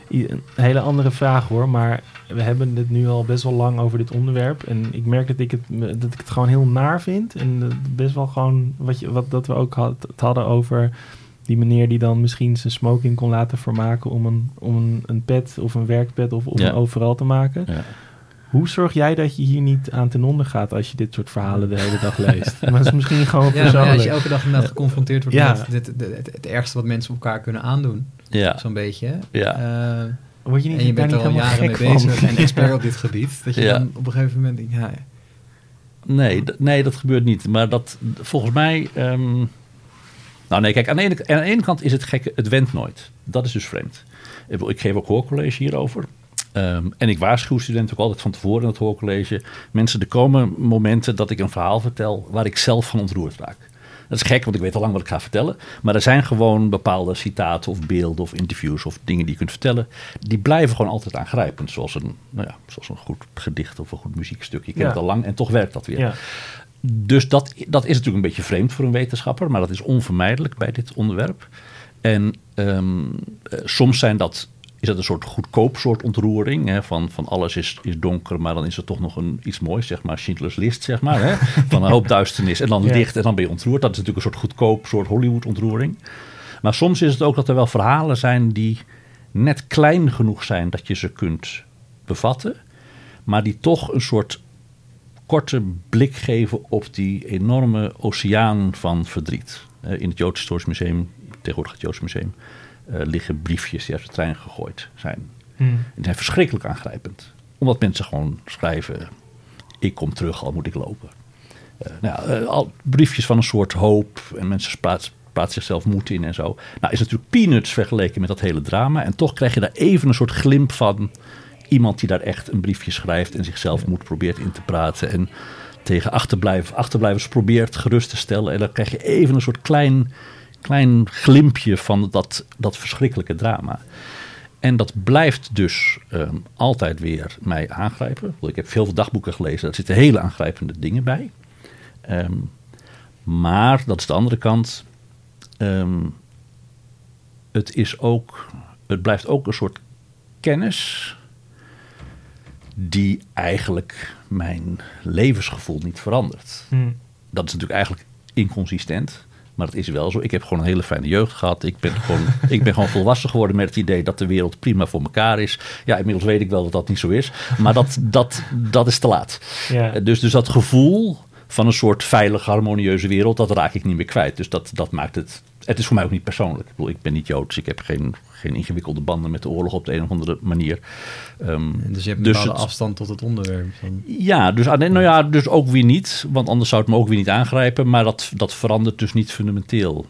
een hele andere vraag hoor, maar we hebben het nu al best wel lang over dit onderwerp. En ik merk dat ik het, dat ik het gewoon heel naar vind. En best wel gewoon wat, je, wat dat we ook had, het hadden over die meneer die dan misschien zijn smoking kon laten vermaken om een, om een, een pet of een werkpet of, of Ja. een overal te maken. Ja. Hoe zorg jij dat je hier niet aan ten onder gaat als je dit soort verhalen de hele dag leest? maar (laughs) dat is misschien gewoon Ja, persoonlijk. als je elke dag inderdaad geconfronteerd wordt Ja. met dit, dit- het, het ergste wat mensen elkaar kunnen aandoen. Ja. Zo'n beetje. Ja. Eh, Word je niet, en je bent er niet al helemaal jaren mee bezig en (laughs) expert op dit gebied. Dat je Ja. dan op een gegeven moment denkt, ja, Nee, nee, dat gebeurt niet. Maar dat volgens mij. ehm, nou, nee, kijk, aan de, ene, aan de ene kant is het gekke, het went nooit. Dat is dus vreemd. Ik geef ook hoorcollege hierover. Ehm, en ik waarschuw studenten ook altijd van tevoren in het hoorcollege. Mensen, er komen momenten dat ik een verhaal vertel waar ik zelf van ontroerd raak. Dat is gek, want ik weet al lang wat ik ga vertellen. Maar er zijn gewoon bepaalde citaten of beelden of interviews of dingen die je kunt vertellen. Die blijven gewoon altijd aangrijpend. Zoals een, nou ja, zoals een goed gedicht of een goed muziekstuk. Je kent Ja. het al lang en toch werkt dat weer. Ja. Dus dat, dat is natuurlijk een beetje vreemd voor een wetenschapper, maar dat is onvermijdelijk bij dit onderwerp. En ehm, eh, soms zijn dat, is dat een soort goedkoop soort ontroering. Hè, van, van alles is, is donker, maar dan is er toch nog een, iets moois, zeg maar. Schindler's List, zeg maar. Hè, (laughs) van een hoop duisternis en dan Ja. licht en dan ben je ontroerd. Dat is natuurlijk een soort goedkoop soort Hollywood ontroering. Maar soms is het ook dat er wel verhalen zijn die net klein genoeg zijn dat je ze kunt bevatten. Maar die toch een soort korte blik geven op die enorme oceaan van verdriet. Eh, in het Joods Historisch Museum, tegenwoordig het Joods Museum, liggen briefjes die uit de trein gegooid zijn. Hmm. En die zijn verschrikkelijk aangrijpend. Omdat mensen gewoon schrijven, ik kom terug, al moet ik lopen. Eh, nou eh, al briefjes van een soort hoop en mensen praat, praat zichzelf moed in en zo. Nou, is natuurlijk peanuts vergeleken met dat hele drama. En toch krijg je daar even een soort glimp van iemand die daar echt een briefje schrijft en zichzelf moed probeert in te praten. En tegen achterblijf, achterblijvers probeert gerust te stellen. En dan krijg je even een soort klein, klein glimpje van dat, dat verschrikkelijke drama. En dat blijft dus ehm, altijd weer mij aangrijpen. Ik heb veel dagboeken gelezen, daar zitten hele aangrijpende dingen bij. Ehm, maar, dat is de andere kant, ehm, het, is ook, het blijft ook een soort kennis die eigenlijk mijn levensgevoel niet verandert. Hmm. Dat is natuurlijk eigenlijk inconsistent. Maar het is wel zo. Ik heb gewoon een hele fijne jeugd gehad. Ik ben, gewoon, (laughs) ik ben gewoon volwassen geworden met het idee dat de wereld prima voor elkaar is. Ja, inmiddels weet ik wel dat dat niet zo is. Maar dat, dat, dat is te laat. Ja. Eh, Dus, dus dat gevoel van een soort veilige, harmonieuze wereld, dat raak ik niet meer kwijt. Dus dat, dat maakt het. Het is voor mij ook niet persoonlijk. Ik bedoel, ik ben niet Joods. Ik heb geen, geen ingewikkelde banden met de oorlog op de een of andere manier. Ehm, dus je hebt een Dus het- afstand tot het onderwerp. Van, ja, dus, aan- nou ja, dus ook weer niet. Want anders zou het me ook weer niet aangrijpen. Maar dat, dat verandert dus niet fundamenteel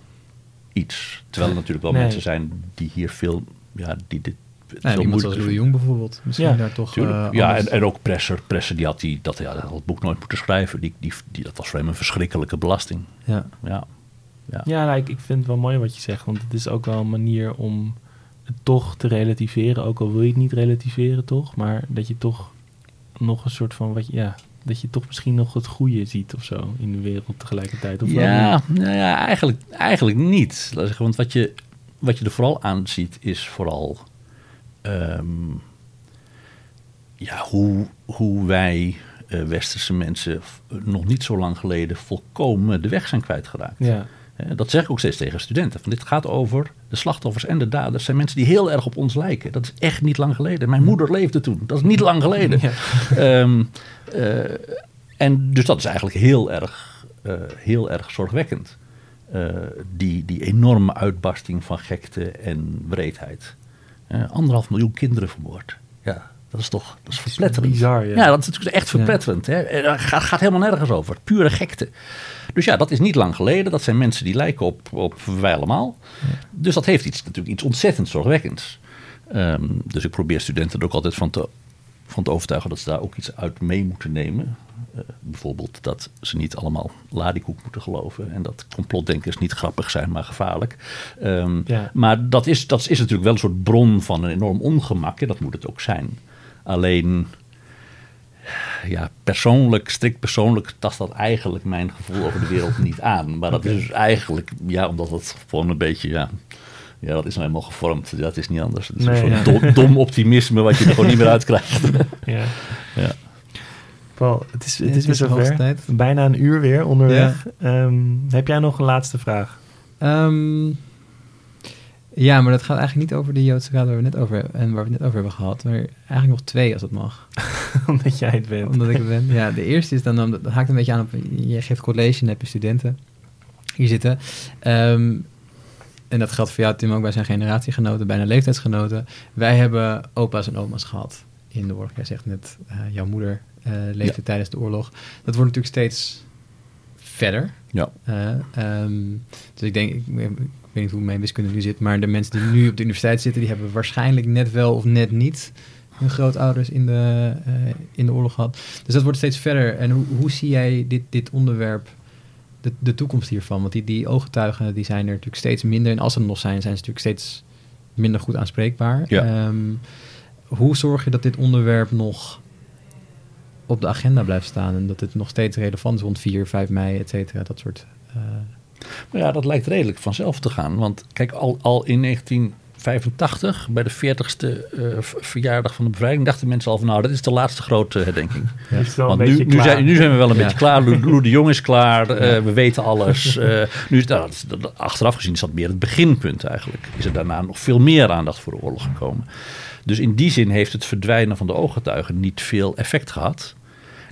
iets. Terwijl er natuurlijk wel Nee. mensen zijn die hier veel... Ja, die dit nou, veel iemand Louis Jong bijvoorbeeld. Misschien Ja, daar toch Tuurlijk. eh, ja, en, en ook Presser. Presser die had, die, dat, ja, dat had het boek nooit moeten schrijven. Die, die, die, dat was voor hem een verschrikkelijke belasting. ja. Ja, ja. Ja, nou, ik, ik vind het wel mooi wat je zegt. Want het is ook wel een manier om toch te relativeren. Ook al wil je het niet relativeren, toch? Maar dat je toch nog een soort van... Wat je, ja, dat je toch misschien nog het goede ziet of zo in de wereld tegelijkertijd. Of Ja, nou ja eigenlijk, eigenlijk niet. Laat ik zeggen, want wat je, wat je er vooral aan ziet is vooral ehm, ja, hoe, hoe wij eh, westerse mensen f- nog niet zo lang geleden volkomen de weg zijn kwijtgeraakt. Ja, Eh, Dat zeg ik ook steeds tegen studenten. Van dit gaat over de slachtoffers en de daders. zijn mensen die heel erg op ons lijken. Dat is echt niet lang geleden. Mijn moeder leefde toen. Dat is niet lang geleden. Ja. Ehm, eh, en dus dat is eigenlijk heel erg, eh, heel erg zorgwekkend. Eh, die, die enorme uitbarsting van gekte en wreedheid. Eh, anderhalf miljoen kinderen vermoord. Ja, dat is toch dat is verpletterend. bizar, ja. ja, dat is natuurlijk echt verpletterend. Hè? En Dat gaat, gaat helemaal nergens over. Pure gekte. Dus ja, dat is niet lang geleden. Dat zijn mensen die lijken op, op wij allemaal. Dus dat heeft iets, natuurlijk iets ontzettend zorgwekkends. Ehm, dus ik probeer studenten er ook altijd van te, van te overtuigen dat ze daar ook iets uit mee moeten nemen. Eh, bijvoorbeeld dat ze niet allemaal ladikoek moeten geloven. En dat complotdenkers niet grappig zijn, maar gevaarlijk. Ehm, Ja. Maar dat is, dat is natuurlijk wel een soort bron van een enorm ongemak. En dat moet het ook zijn. Alleen, ja, persoonlijk, strikt persoonlijk, tast dat eigenlijk mijn gevoel over de wereld niet aan. Maar dat is dus eigenlijk, ja, omdat het gewoon een beetje, ja, ja, dat is nou helemaal gevormd. Dat is niet anders. Het is Nee, een soort dom, dom optimisme wat je er gewoon niet meer uit krijgt. (laughs) ja. Ja. Paul, het is, het is weer zover. tijd. Bijna een uur weer onderweg. Ehm, heb jij nog een laatste vraag? Ehm, ja, maar dat gaat eigenlijk niet over de Joodse raad waar we, net over, en waar we het net over hebben gehad. Maar eigenlijk nog twee als het mag. (laughs) Omdat jij het bent. Omdat ik het ben. Ja, de eerste is dan, dan dat haakt een beetje aan op, je geeft college en heb je studenten hier zitten. Ehm, en dat geldt voor jou, Tim, ook. Wij zijn generatiegenoten, bijna leeftijdsgenoten. Wij hebben opa's en oma's gehad in de oorlog. Jij zegt net, eh, jouw moeder eh, leefde Ja. tijdens de oorlog. Dat wordt natuurlijk steeds verder. Ja. Eh, ehm, dus ik denk, ik, ik weet niet hoe mijn wiskunde nu zit, maar de mensen die nu op de universiteit zitten, die hebben waarschijnlijk net wel of net niet hun grootouders in de, eh, in de oorlog gehad. Dus dat wordt steeds verder. En hoe, hoe zie jij dit, dit onderwerp, de, de toekomst hiervan? Want die, die ooggetuigen die zijn er natuurlijk steeds minder. En als ze er nog zijn, zijn ze natuurlijk steeds minder goed aanspreekbaar. Ja. Ehm, hoe zorg je dat dit onderwerp nog op de agenda blijft staan en dat het nog steeds relevant is rond 4, 5 mei, et cetera, dat soort... eh, Maar ja, dat lijkt redelijk vanzelf te gaan. Want kijk, al, al in 1985, bij de 40ste eh, verjaardag van de bevrijding, dachten mensen al van nou, dat is de laatste grote herdenking. Ja. Is Want nu, nu, zijn, nu zijn we wel een Ja. beetje klaar. Lou, Lou de Jong is klaar. eh, we weten alles. (laughs) Eh, nu is, nou, dat is- dat- achteraf gezien is dat meer het beginpunt eigenlijk. Is er daarna nog veel meer aandacht voor de oorlog gekomen. Dus in die zin heeft het verdwijnen van de ooggetuigen niet veel effect gehad.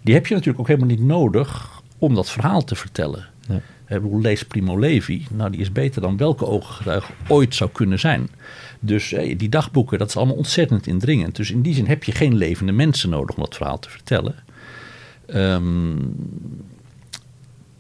Die heb je natuurlijk ook helemaal niet nodig om dat verhaal te vertellen. Lees Primo Levi. Nou, die is beter dan welke ooggetuige ooit zou kunnen zijn. Dus die dagboeken, dat is allemaal ontzettend indringend. Dus in die zin heb je geen levende mensen nodig om dat verhaal te vertellen. Ehm,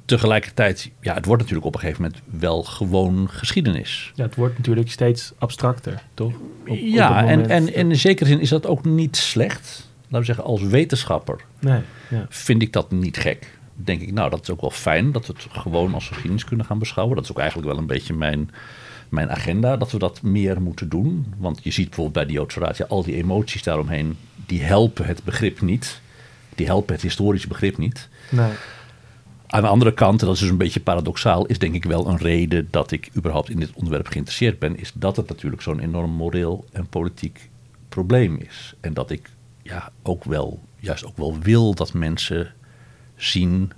tegelijkertijd, ja, het wordt natuurlijk op een gegeven moment wel gewoon geschiedenis. Ja, het wordt natuurlijk steeds abstracter, toch? Op- ja, en, en in zekere zin is dat ook niet slecht. Laten we zeggen, als wetenschapper Nee, ja. vind ik dat niet gek. Denk ik, nou, dat is ook wel fijn dat we het gewoon als geschiedenis kunnen gaan beschouwen. Dat is ook eigenlijk wel een beetje mijn, mijn agenda, dat we dat meer moeten doen. Want je ziet bijvoorbeeld bij de Joodse Raad, ja, al die emoties daaromheen, die helpen het begrip niet. Die helpen het historische begrip niet. Nee. Aan de andere kant, en dat is dus een beetje paradoxaal, is denk ik wel een reden dat ik überhaupt in dit onderwerp geïnteresseerd ben, is dat het natuurlijk zo'n enorm moreel en politiek probleem is. En dat ik ja, ook wel, juist ook wel wil dat mensen zien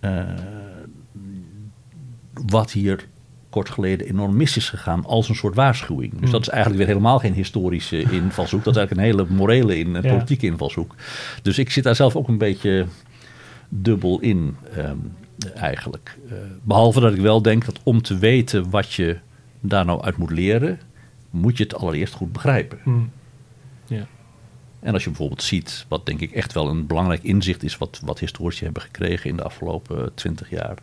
eh, wat hier kort geleden enorm mis is gegaan als een soort waarschuwing. Dus dat is eigenlijk weer helemaal geen historische (laughs) invalshoek. Dat is eigenlijk een hele morele in, Ja. politieke invalshoek. Dus ik zit daar zelf ook een beetje dubbel in ehm, eigenlijk. Eh, behalve dat ik wel denk dat om te weten wat je daar nou uit moet leren, moet je het allereerst goed begrijpen. Hm. Ja. En als je bijvoorbeeld ziet, wat denk ik echt wel een belangrijk inzicht is, wat, wat historici hebben gekregen in de afgelopen twintig jaar,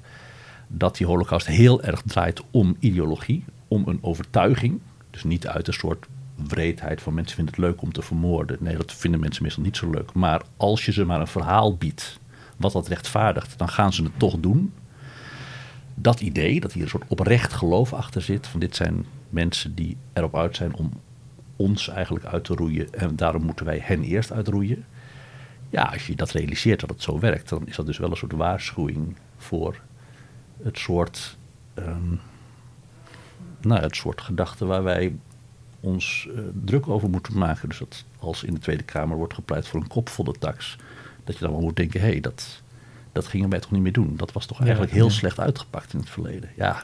dat die holocaust heel erg draait om ideologie, om een overtuiging. Dus niet uit een soort wreedheid van mensen vinden het leuk om te vermoorden. Nee, dat vinden mensen meestal niet zo leuk. Maar als je ze maar een verhaal biedt wat dat rechtvaardigt, dan gaan ze het toch doen. Dat idee, dat hier een soort oprecht geloof achter zit, van dit zijn mensen die erop uit zijn om ons eigenlijk uit te roeien en daarom moeten wij hen eerst uitroeien. Ja, als je dat realiseert dat het zo werkt, dan is dat dus wel een soort waarschuwing voor het soort, ehm, nou, het soort gedachten waar wij ons eh, druk over moeten maken. Dus dat als in de Tweede Kamer wordt gepleit voor een kopvolle tax, dat je dan wel moet denken, hé, hey, dat, dat gingen wij toch niet meer doen. Dat was toch Ja, eigenlijk heel ja. slecht uitgepakt in het verleden. Ja,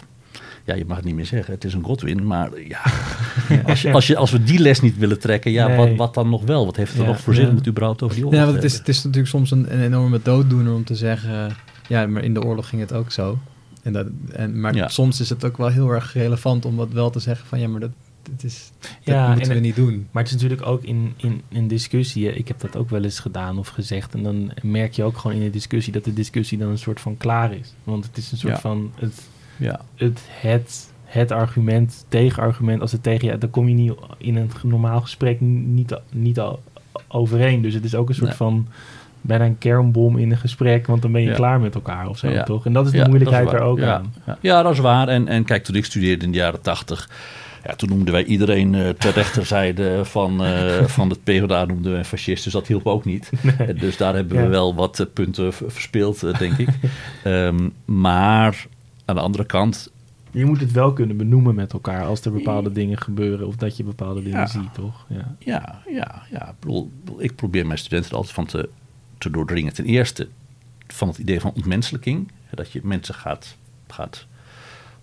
ja, je mag het niet meer zeggen, het is een Godwin, maar ja, (laughs) als, je, als, je, als we die les niet willen trekken, ja, Nee. wat, wat dan nog wel? Wat heeft het er nog voor zin om het überhaupt over die oorlog Ja, te want het is, het is natuurlijk soms een, een enorme dooddoener om te zeggen... ja, maar in de oorlog ging het ook zo. En dat, en, maar Ja. soms is het ook wel heel erg relevant om wat wel te zeggen van... ja, maar dat, dat, is, dat Ja, moeten en- we niet doen. Maar het is natuurlijk ook in, in, in discussie. Ik heb dat ook wel eens gedaan of gezegd. En dan merk je ook gewoon in de discussie dat de discussie dan een soort van klaar is. Want het is een soort Ja. van het, Ja, het, het, het argument, tegenargument. Als het tegen je, dan kom je niet in een normaal gesprek niet, niet al overeen. Dus het is ook een soort Nee. van bijna een kernbom in een gesprek. Want dan ben je Ja. klaar met elkaar of zo, Ja. toch? En dat is de Ja, moeilijkheid is er ook ja. aan. Ja. Ja, dat is waar. En, en kijk, toen ik studeerde in de jaren tachtig, ja, toen noemden wij iedereen eh ter (laughs) rechterzijde van, eh, van het PvdA noemden wij fascist. Dus dat hielp ook niet. (laughs) Dus daar hebben we Ja. wel wat eh, punten verspeeld, denk ik. (laughs) Ehm, maar aan de andere kant, Je moet het wel kunnen benoemen met elkaar als er bepaalde dingen gebeuren. Of dat je bepaalde dingen Ja. ziet, toch? Ja. ja, ja, ja ik, bedoel, ik probeer mijn studenten er altijd van te, te doordringen. Ten eerste van het idee van ontmenselijking. Dat je mensen gaat, gaat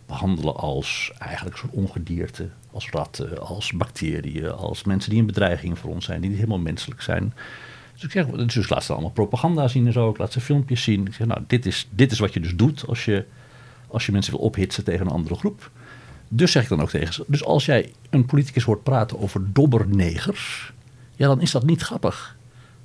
behandelen als eigenlijk soort ongedierte. Als ratten, als bacteriën, als mensen die een bedreiging voor ons zijn. Die niet helemaal menselijk zijn. Dus ik zeg, dus laat ze allemaal propaganda zien en zo. Ik laat ze filmpjes zien. Ik zeg, nou, dit is, dit is wat je dus doet als je, als je mensen wil ophitsen tegen een andere groep. Dus zeg ik dan ook tegen ze. Dus als jij een politicus hoort praten over dobbernegers. Ja, dan is dat niet grappig.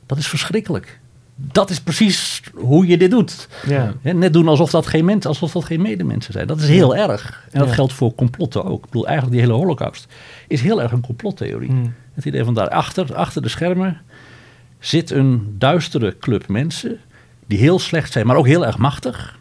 Dat is verschrikkelijk. dat is precies hoe je dit doet. Ja. Net doen alsof dat geen mensen, alsof dat geen medemensen zijn. Dat is heel erg. En dat Ja. geldt voor complotten ook. Ik bedoel, eigenlijk die hele holocaust is heel erg een complottheorie. Mm. Het idee van daarachter, achter de schermen, zit een duistere club mensen die heel slecht zijn, maar ook heel erg machtig.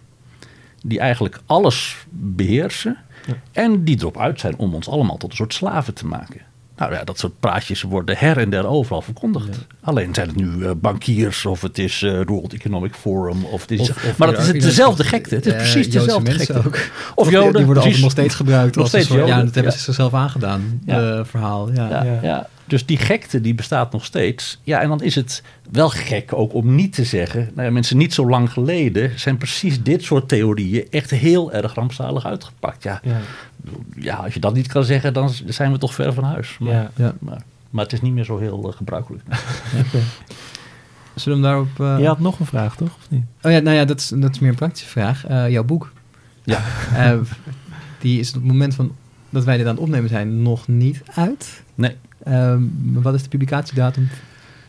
Die eigenlijk alles beheersen. Ja. En die erop uit zijn om ons allemaal tot een soort slaven te maken. Nou ja, dat soort praatjes worden her en der overal verkondigd. Alleen zijn het nu eh, bankiers of het is eh World Economic Forum. Of het is, Of- of maar het is het dezelfde gekte. Het is precies Joodse dezelfde gekte. ook. Of die- Joden. Die worden precies. nog steeds gebruikt. Nog als een steeds soort- Ja, dat hebben ja. ze zichzelf aangedaan, Ja. eh, verhaal. Ja. Ja, Ja. ja. Dus die gekte die bestaat nog steeds. Ja, en dan is het wel gek ook om niet te zeggen. Nou ja, mensen niet zo lang geleden zijn precies dit soort theorieën echt heel erg rampzalig uitgepakt. Ja, Ja. ja als je dat niet kan zeggen, dan zijn we toch ver van huis. Maar, Ja. Ja. maar, maar het is niet meer zo heel eh, gebruikelijk. (laughs) Oké. Zullen we hem daarop... eh, Je had nog een vraag, toch? Of niet? Oh ja, nou ja, dat is, dat is meer een praktische vraag. Eh, jouw boek. Ja. Eh, die is op het moment van dat wij dit aan het opnemen zijn nog niet uit. Nee. Ehm, wat is de publicatiedatum?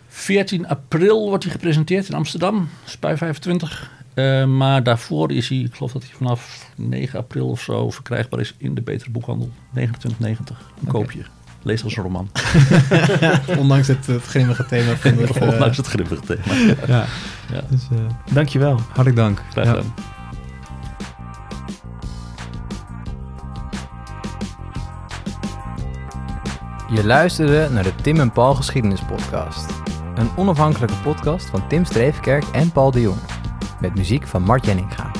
14 april wordt hij gepresenteerd in Amsterdam, Spui 25. Eh, maar daarvoor is hij, ik geloof dat hij vanaf 9 april of zo verkrijgbaar is in de betere boekhandel. 29,90. Een Oké. koopje. Lees als een roman. (laughs) Ondanks het, het grimmige thema van (laughs) het... eh, Ondanks het grimmige thema. ja. Ja. Dus, eh, Dankjewel. hartelijk dank. Graag Ja. Je luisterde naar de Tim en Paul Geschiedenis Podcast. Een onafhankelijke podcast van Tim Streefkerk en Paul de Jong. Met muziek van Mart Jenninga.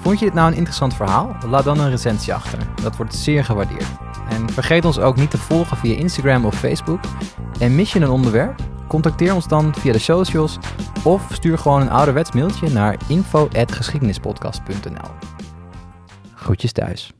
Vond je dit nou een interessant verhaal? Laat dan een recensie achter. Dat wordt zeer gewaardeerd. En vergeet ons ook niet te volgen via Instagram of Facebook. En mis je een onderwerp? Contacteer ons dan via de socials of stuur gewoon een ouderwets mailtje naar info.geschiedenispodcast.nl. Groetjes thuis.